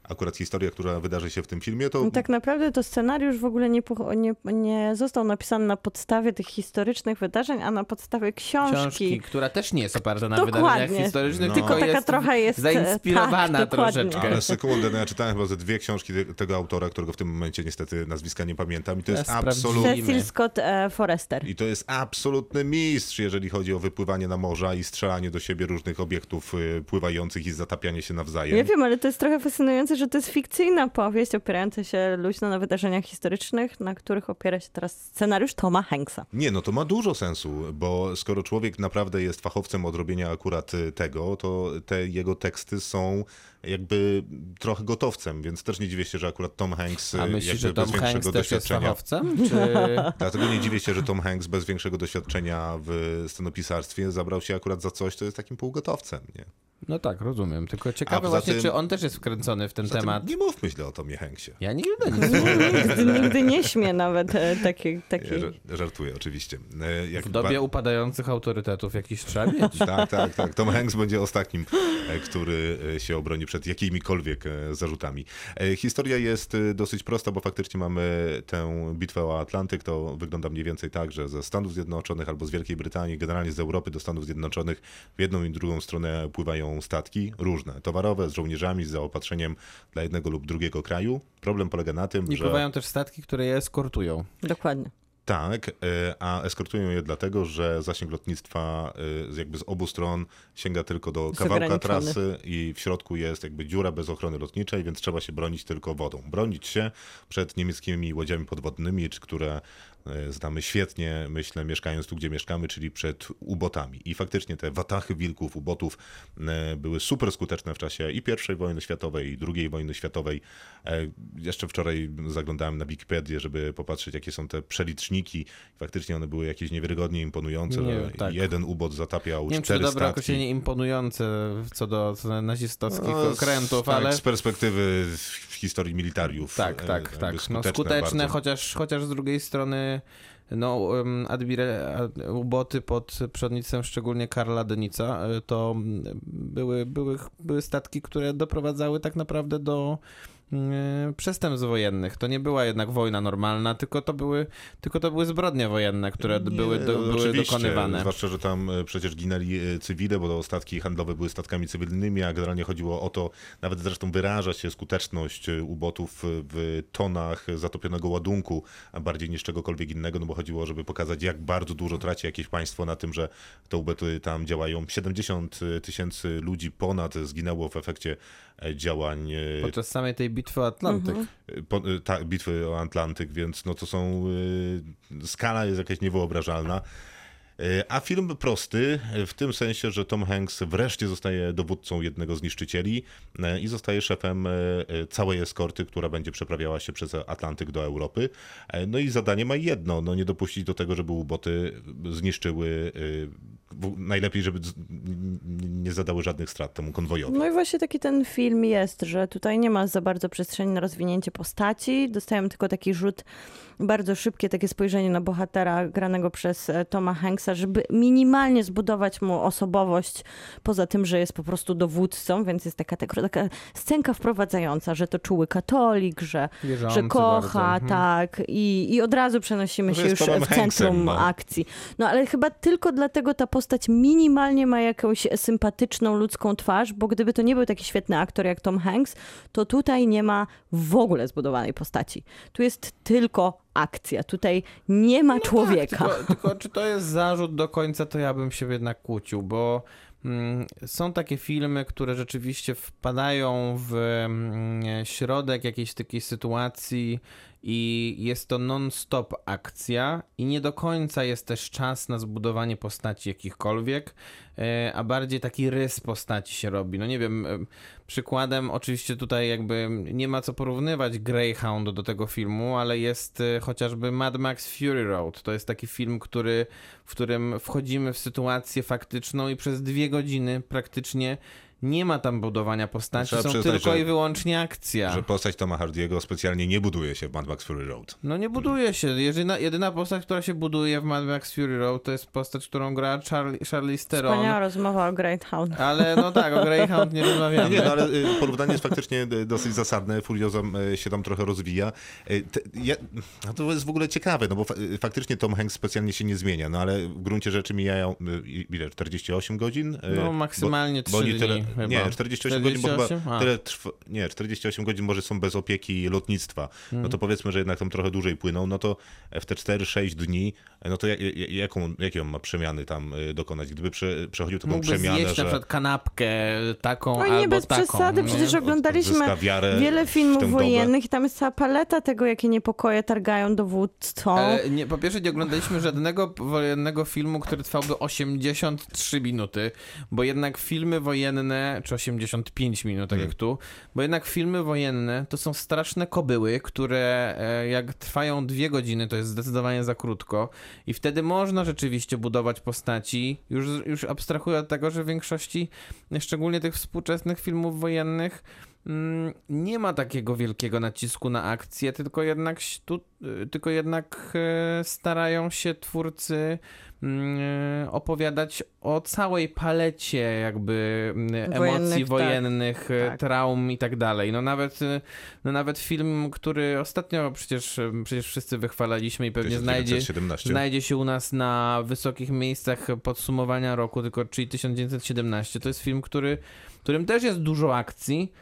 akurat historia, która wydarzy się w tym filmie, to tak naprawdę to scenariusz w ogóle nie, nie, nie został napisany na podstawie tych historycznych wydarzeń, a na podstawie książki. Książki, która też nie jest oparta na Dokładnie. wydarzeniach historycznych, No. tylko, Tylko taka jest trochę jest, e, zainspirowana tak, troszeczkę. Ale sekundę, no ja czytałem chyba ze dwie książki te, tego autora, którego w tym momencie niestety nazwiska nie pamiętam i to jest Ja absolutnie... sprawdzimy. Cecil Scott e, Forrester. I to jest absolutny mistrz, jeżeli chodzi o wypływanie na morza i strzelanie do siebie różnych obiektów y, pływających i zatapianie się nawzajem. Ja wiem, ale to jest trochę fascynujące, że to jest fikcyjna powieść opierająca się luźno na wydarzeniach historycznych, na których opiera się teraz scenariusz Toma Hanksa. Nie, no to ma dużo sensu, bo skoro człowiek naprawdę jest fachowcem od robienia akurat y, tego, to te jego teksty są jakby trochę gotowcem, więc też nie dziwię się, że akurat Tom Hanks y, A myślisz, jakby że Tom bez Hanks większego też jest doświadczenia. fachowcem? Czy... Dlatego nie dziwię się, że Tom Hanks bez większego doświadczenia w scenopisarstwie zabrał się akurat za coś, co jest takim półgotowcem, nie? No tak, rozumiem. Tylko ciekawe właśnie, tym- czy on też jest wkręcony w ten temat. nie mówmy źle o Tomie Hanksie. Ja nigdy nie. Nigdy, nigdy nie śmie nawet e, takiej... ża- żartuję oczywiście. E, Jak W dobie upadających autorytetów jakiś trzeba mieć. Tak, tak, tak. Tom Hanks będzie ostatnim, e, który się obroni przed jakimikolwiek e, zarzutami. E, Historia jest dosyć prosta, bo faktycznie mamy tę bitwę o Atlantyk. To wygląda mniej więcej tak, że ze Stanów Zjednoczonych albo z Wielkiej Brytanii, generalnie z Europy do Stanów Zjednoczonych w jedną i drugą stronę pływają są statki różne, towarowe, z żołnierzami, z zaopatrzeniem dla jednego lub drugiego kraju. Problem polega na tym, I że... pływają też statki, które je eskortują. Dokładnie. Tak, e, a eskortują je dlatego, że zasięg lotnictwa e, z- jakby z obu stron sięga tylko do kawałka trasy i w środku jest jakby dziura bez ochrony lotniczej, więc trzeba się bronić tylko wodą. Bronić się przed niemieckimi łodziami podwodnymi, czy które znamy świetnie, myślę, mieszkając tu, gdzie mieszkamy, czyli przed ubotami. I faktycznie te watachy wilków, ubotów e, były super skuteczne w czasie i I wojny światowej, i II wojny światowej. E, Jeszcze wczoraj zaglądałem na Wikipedię, żeby popatrzeć, jakie są te przeliczniki. Faktycznie one były jakieś niewiarygodnie imponujące. Nie, tak. Jeden ubot zatapiał Nie wiem, czy cztery dobre statki. określenie imponujące co do, nazistowskich No, okrętów, tak, ale... z perspektywy w historii militariów. Tak, e, tak, tak. No, skuteczne skuteczne, bardzo. chociaż, chociaż z drugiej strony no, uboty pod przewodnictwem szczególnie Karla Denica, e, to mm, były, były, były statki, które doprowadzały tak naprawdę do przestępstw wojennych. To nie była jednak wojna normalna, tylko to były, tylko to były zbrodnie wojenne, które Nie, były, do, były dokonywane. Zwłaszcza, że tam e, przecież ginęli e, cywile, bo statki handlowe były statkami cywilnymi, a generalnie chodziło o to, nawet zresztą wyraża się skuteczność e, ubotów w tonach zatopionego ładunku, a bardziej niż czegokolwiek innego, no bo chodziło, żeby pokazać, jak bardzo dużo traci jakieś państwo na tym, że te uboty tam działają. 70 tysięcy ludzi ponad zginęło w efekcie działań e, Podczas samej tej bitwy o Atlantyk. po, y, ta, bitwy o Atlantyk, więc no to są, skala jest jakaś niewyobrażalna. Y, A film prosty, y, w tym sensie, że Tom Hanks wreszcie zostaje dowódcą jednego z niszczycieli y, i zostaje szefem całej eskorty, która będzie przeprawiała się przez Atlantyk do Europy. No i zadanie ma jedno, no nie dopuścić do tego, żeby uboty zniszczyły, najlepiej, żeby nie zadały żadnych strat temu konwojowi. No i właśnie taki ten film jest, że tutaj nie ma za bardzo przestrzeni na rozwinięcie postaci. Dostajemy tylko taki rzut, bardzo szybkie takie spojrzenie na bohatera granego przez e, Toma Hanksa, żeby minimalnie zbudować mu osobowość, poza tym, że jest po prostu dowódcą, więc jest taka, taka, taka scenka wprowadzająca, że to czuły katolik, że, Wierzący że kocha, bardzo. Mhm. tak, i, i od razu przenosimy się już w centrum no. akcji. No ale chyba tylko dlatego ta postać minimalnie ma jakąś sympatyczną ludzką twarz, bo gdyby to nie był taki świetny aktor jak Tom Hanks, to tutaj nie ma w ogóle zbudowanej postaci. Tu jest tylko akcja. Tutaj nie ma człowieka. Tak, tylko, tylko czy to jest zarzut do końca, to ja bym się jednak kłócił, bo mm, są takie filmy, które rzeczywiście wpadają w mm, środek jakiejś takiej sytuacji i jest to non-stop akcja i nie do końca jest też czas na zbudowanie postaci jakichkolwiek, e, a bardziej taki rys postaci się robi. No nie wiem, e, przykładem oczywiście tutaj jakby nie ma co porównywać Greyhound do tego filmu, ale jest e, chociażby Mad Max Fury Road. To jest taki film, który, w którym wchodzimy w sytuację faktyczną i przez dwie godziny praktycznie nie ma tam budowania postaci, Trzeba są przyznać, tylko że- i wyłącznie akcja. Że postać Toma Hardiego specjalnie nie buduje się w Mad Max Fury Road. No nie buduje się. Jedyna, jedyna postać, która się buduje w Mad Max Fury Road, to jest postać, którą gra Charlie, Charlize Theron. Wspaniała rozmowa o Greyhound. Ale no tak, o Greyhound nie rozmawiamy. Nie, no ale y, porównanie jest faktycznie y, dosyć zasadne. Furioza y, się tam trochę rozwija. Te- Ja, no to jest w ogóle ciekawe, no bo fa faktycznie Tom Hanks specjalnie się nie zmienia, no ale w gruncie rzeczy mijają, ile, 48 godzin? No maksymalnie bo, bo 3 oni tyle, dni chyba. Nie, 48, godzin, bo 48? chyba A. tyle trwa, nie, 48 godzin może są bez opieki lotnictwa. No to powiedzmy, że jednak tam trochę dłużej płyną, no to w te 4-6 dni, no to jak, jaką, jakie on ma przemiany tam y, dokonać? Gdyby prze, przechodził taką Mógłby przemianę, zjeść że... na przykład kanapkę taką albo nie bez taką. przesady, nie? przecież oglądaliśmy wiele filmów wojennych i tam jest cała paleta tego, jakie niepokoje targają dowódcą. E, nie, po pierwsze, nie oglądaliśmy żadnego wojennego filmu, który trwałby 83 minuty, bo jednak filmy wojenne, czy 85 minut, tak Hmm. jak tu, bo jednak filmy wojenne to są straszne kobyły, które e, jak trwają dwie godziny, to jest zdecydowanie za krótko i wtedy można rzeczywiście budować postaci, już, już abstrahuję od tego, że w większości, szczególnie tych współczesnych filmów wojennych, nie ma takiego wielkiego nacisku na akcję, tylko jednak, tu, y, tylko jednak e, starają się twórcy mm, opowiadać o całej palecie jakby mm, emocji Wojennych, tak. wojennych, e, Tak. traum i tak dalej. No nawet, no nawet film, który ostatnio przecież, przecież wszyscy wychwalaliśmy i pewnie znajdzie, 1917. znajdzie się u nas na wysokich miejscach podsumowania roku, tylko czyli 1917. To jest film, który, którym też jest dużo akcji,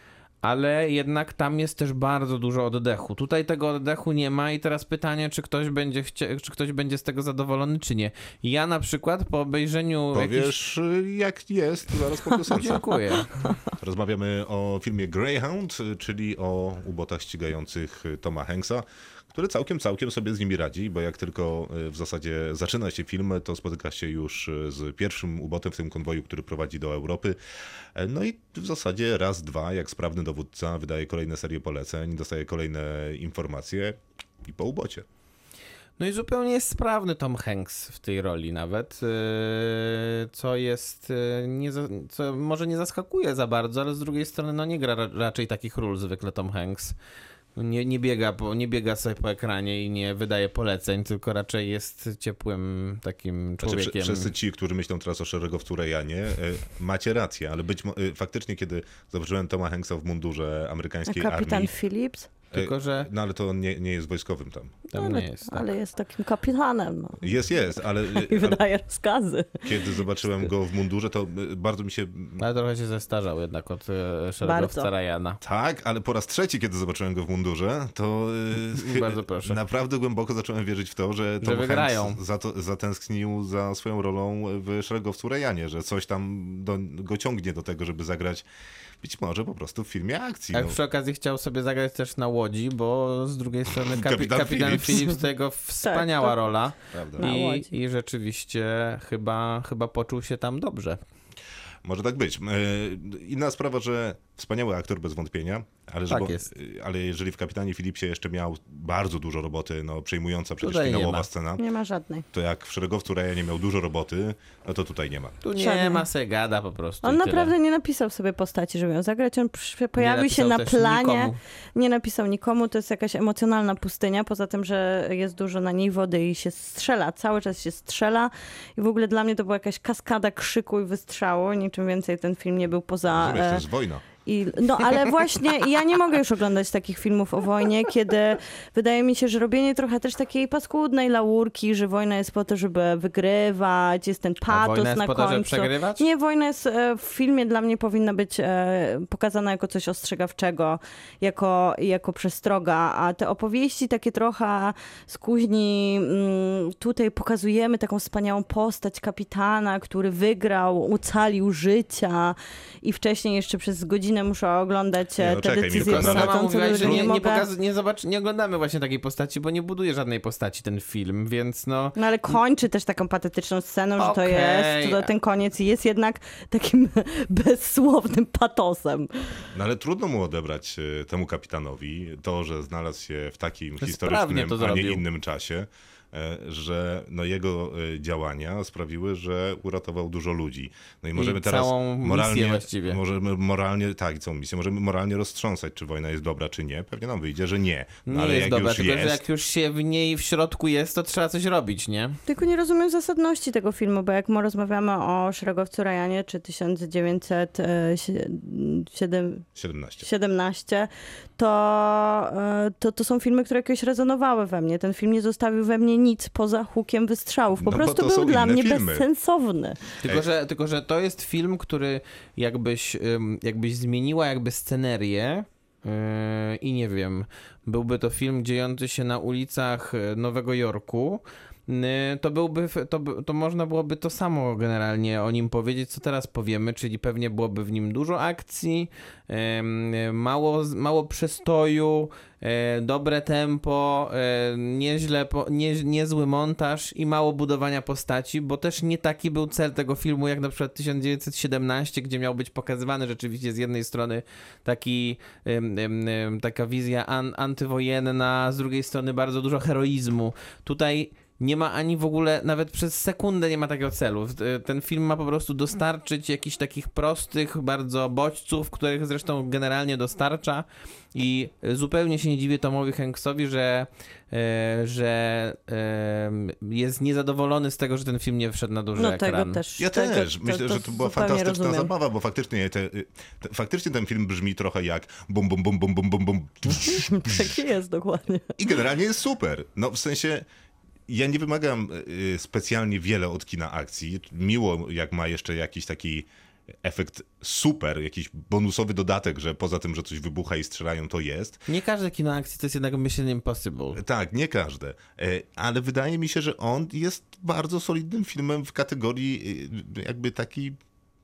ale jednak tam jest też bardzo dużo oddechu. Tutaj tego oddechu nie ma i teraz pytanie, czy ktoś będzie chcia- czy ktoś będzie z tego zadowolony, czy nie. Ja na przykład po obejrzeniu. Powiesz, y, jak jest, zaraz po. Dziękuję. Rozmawiamy o filmie Greyhound, czyli o ubotach ścigających Toma Hanksa, który całkiem, całkiem sobie z nimi radzi, bo jak tylko y, w zasadzie zaczyna się film, to spotyka się już y, z pierwszym ubotem w tym konwoju, który prowadzi do Europy. E, No i w zasadzie raz, dwa, jak sprawny dowódca, wydaje kolejne serie poleceń, dostaje kolejne informacje i po ubocie. No i zupełnie jest sprawny Tom Hanks w tej roli nawet, yy, co jest, nie, co może nie zaskakuje za bardzo, ale z drugiej strony no nie gra ra- raczej takich ról zwykle Tom Hanks. Nie, nie, biega po, nie biega sobie po ekranie i nie wydaje poleceń, tylko raczej jest ciepłym takim Znaczy, człowiekiem. wszyscy ci, którzy myślą teraz o szeregowcu Rejanie, e, macie rację, ale być e, faktycznie, kiedy zobaczyłem Toma Hanksa w mundurze A amerykańskiej kapitan armii, Phillips? Tylko, że no ale to on nie, nie jest wojskowym tam. tam ale, nie jest. Tak. ale jest takim kapitanem. No. Jest, jest, ale, I ale wydaje rozkazy. kiedy zobaczyłem go w mundurze, to e, bardzo mi się... Ale trochę się zestarzał jednak od e, szeregowca Bardzo. Ryana. Tak, ale po raz trzeci, kiedy zobaczyłem go w mundurze, to e, Bardzo proszę. naprawdę głęboko zacząłem wierzyć w to, że Tom wygrają. Hanks za to, zatęsknił za swoją rolą w szeregowcu Rejanie, że coś tam do, go ciągnie do tego, żeby zagrać być może po prostu w filmie akcji. Jak no. przy okazji chciał sobie zagrać też na łodzi, bo z drugiej strony kapi- Kapitan kapitan, Phillips. Jego wspaniała to- rola I, i rzeczywiście chyba, chyba poczuł się tam dobrze. Może tak być. E, Inna sprawa, że wspaniały aktor bez wątpienia, ale, Tak żeby, jest. ale jeżeli w Kapitanie Filipsie jeszcze miał bardzo dużo roboty, no przejmująca przecież Tutaj nie finałowa ma. scena, Nie ma żadnej. to jak w Szeregowcu Rejanie miał dużo roboty, no to tutaj nie ma. Tu nie Żadnej. ma se gada po prostu. On naprawdę tyle. nie napisał sobie postaci, żeby ją zagrać. On Nie pojawił się na planie. nikomu. Nie napisał nikomu, to jest jakaś emocjonalna pustynia, poza tym, że jest dużo na niej wody i się strzela, cały czas się strzela i w ogóle dla mnie to była jakaś kaskada krzyku i wystrzału, niczym więcej ten film nie był poza... Rozumiesz, to e, jest wojna. I, no ale właśnie ja nie mogę już oglądać takich filmów o wojnie, kiedy wydaje mi się, że robienie trochę też takiej paskudnej laurki, że wojna jest po to, żeby wygrywać, jest ten patos wojna jest na po to, żeby końcu. przegrywać? Nie, wojna jest e, w filmie dla mnie powinna być e, pokazana jako coś ostrzegawczego, jako, jako przestroga, a te opowieści takie trochę z kuźni, mm, tutaj pokazujemy taką wspaniałą postać kapitana, który wygrał, ocalił życia i wcześniej jeszcze przez godzinę muszę oglądać Nie, e, no te czekaj, decyzje Milko, Sama Sama mówiłaś, że nie, nie nie, mogę... pokaz- nie, zobacz, nie oglądamy właśnie takiej postaci, bo nie buduje żadnej postaci ten film, więc no... No ale kończy też taką patetyczną sceną, że to jest, to ten koniec jest jednak takim bezsłownym patosem. No ale trudno mu odebrać e, temu kapitanowi to, że znalazł się w takim historycznym, to a nie innym czasie, że no jego e, działania sprawiły, że uratował dużo ludzi. No i możemy teraz całą misję moralnie, właściwie. możemy moralnie, tak, i całą misję, możemy moralnie roztrząsać, czy wojna jest dobra, czy nie. Pewnie nam wyjdzie, że nie. No, Nie ale jest jak dobra, już tylko jest, że jak już się w niej w środku jest, to trzeba coś robić, nie? Tylko nie rozumiem zasadności tego filmu, bo jak my rozmawiamy o szeregowcu Ryanie, czy 1917, 17. to, e, to, to są filmy, które jakoś rezonowały we mnie. Ten film nie zostawił we mnie nic poza hukiem wystrzałów. Po No prostu był dla mnie filmy. bezsensowny. Tylko że, tylko, że to jest film, który jakbyś, jakbyś zmieniła jakby scenerię yy, i nie wiem, byłby to film dziejący się na ulicach y, Nowego Jorku, to byłby, to, to można byłoby to samo generalnie o nim powiedzieć, co teraz powiemy, czyli pewnie byłoby w nim dużo akcji, y, mało, mało przestoju, e, dobre tempo, e, nieźle, nie, niezły montaż i mało budowania postaci, bo też nie taki był cel tego filmu, jak na przykład 1917, gdzie miał być pokazywany rzeczywiście z jednej strony taki, taka wizja an, antywojenna, z drugiej strony bardzo dużo heroizmu. Tutaj nie ma ani w ogóle, nawet przez sekundę nie ma takiego celu. Y, Ten film ma po prostu dostarczyć jakichś takich prostych bardzo bodźców, których zresztą generalnie dostarcza i zupełnie się nie dziwię Tomowi Hanksowi, że, e, że e, jest niezadowolony z tego, że ten film nie wszedł na duży No ekran. tego też. Ja tego, też. Myślę, że to była fantastyczna rozumiem. zabawa, bo faktycznie, te, te, faktycznie ten film brzmi trochę jak bum, bum, bum, bum, bum, bum, bum. Tak jest, dokładnie. I generalnie jest super. No w sensie, ja nie wymagam y, specjalnie wiele od kina akcji. Miło, jak ma jeszcze jakiś taki efekt super, jakiś bonusowy dodatek, że poza tym, że coś wybucha i strzelają, to jest. Nie każde kino akcji to jest jednak Mission Impossible. Tak, nie każde. E, Ale wydaje mi się, że on jest bardzo solidnym filmem w kategorii y, jakby taki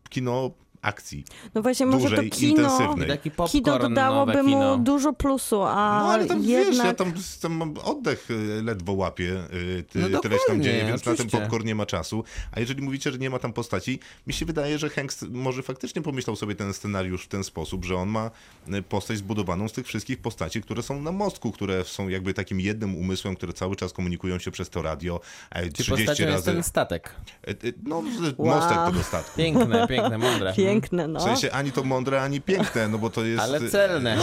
kino akcji. No właśnie, może to kino. Taki kino popcorn dodałoby kino. mu dużo plusu, a No ale tam jednak... wiesz, ja tam, tam oddech y, ledwo łapię, y, ty, No tyle się tam dzieje, więc na ten oczywiście. popcorn nie ma czasu. A jeżeli mówicie, że nie ma tam postaci, mi się wydaje, że Hanks może faktycznie pomyślał sobie ten scenariusz w ten sposób, że on ma y, postać zbudowaną z tych wszystkich postaci, które są na mostku, które są jakby takim jednym umysłem, które cały czas komunikują się przez to radio e, Czy 30 postacią jest razy. ten statek. E, e, No, Wow. mostek tego statku. Piękne, piękne, mądre. Piękne, no. W sensie ani to mądre, ani piękne, no bo to jest Ale y, celne.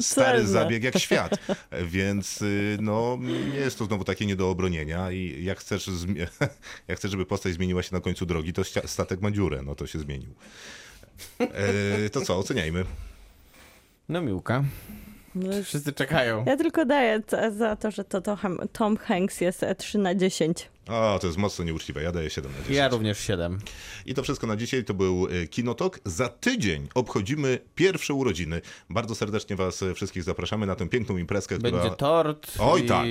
stary celne. zabieg jak świat. Więc y, no nie jest to znowu takie nie do obronienia i jak chcesz, zmi- jak chcesz, żeby postać zmieniła się na końcu drogi, to statek ma dziurę, no to się zmienił. E, to co, oceniajmy. No miłka. No, Wszyscy czekają. Ja tylko daję za- to, że to, to Tom Hanks jest e, 3 na 10. O, to jest mocno nieuczciwe, ja daję 7 na 10. Ja również 7. I to wszystko na dzisiaj. To był y, Kinotok. Za tydzień obchodzimy pierwsze urodziny. Bardzo serdecznie Was wszystkich zapraszamy na tę piękną imprezkę, która... Będzie tort Oj, i tak.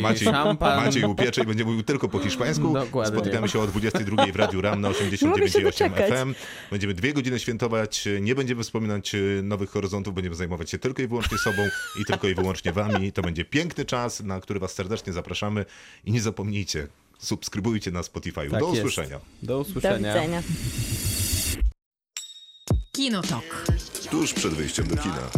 Maciej, szampan. Maciej upiecze i będzie mówił tylko po hiszpańsku. Dokładnie. Spotykamy się o 22 w Radiu RAM na Nie mogę się 89,8 doczekać. FM. Będziemy dwie godziny świętować. Nie będziemy wspominać e, nowych horyzontów, będziemy zajmować się tylko i wyłącznie sobą i tylko i wyłącznie Wami. To będzie piękny czas, na który Was serdecznie zapraszamy. I nie zapomnijcie, subskrybujcie na Spotify. Tak Do jest. usłyszenia. Do Do usłyszenia. widzenia. Kinotok. Tuż przed wyjściem do kina.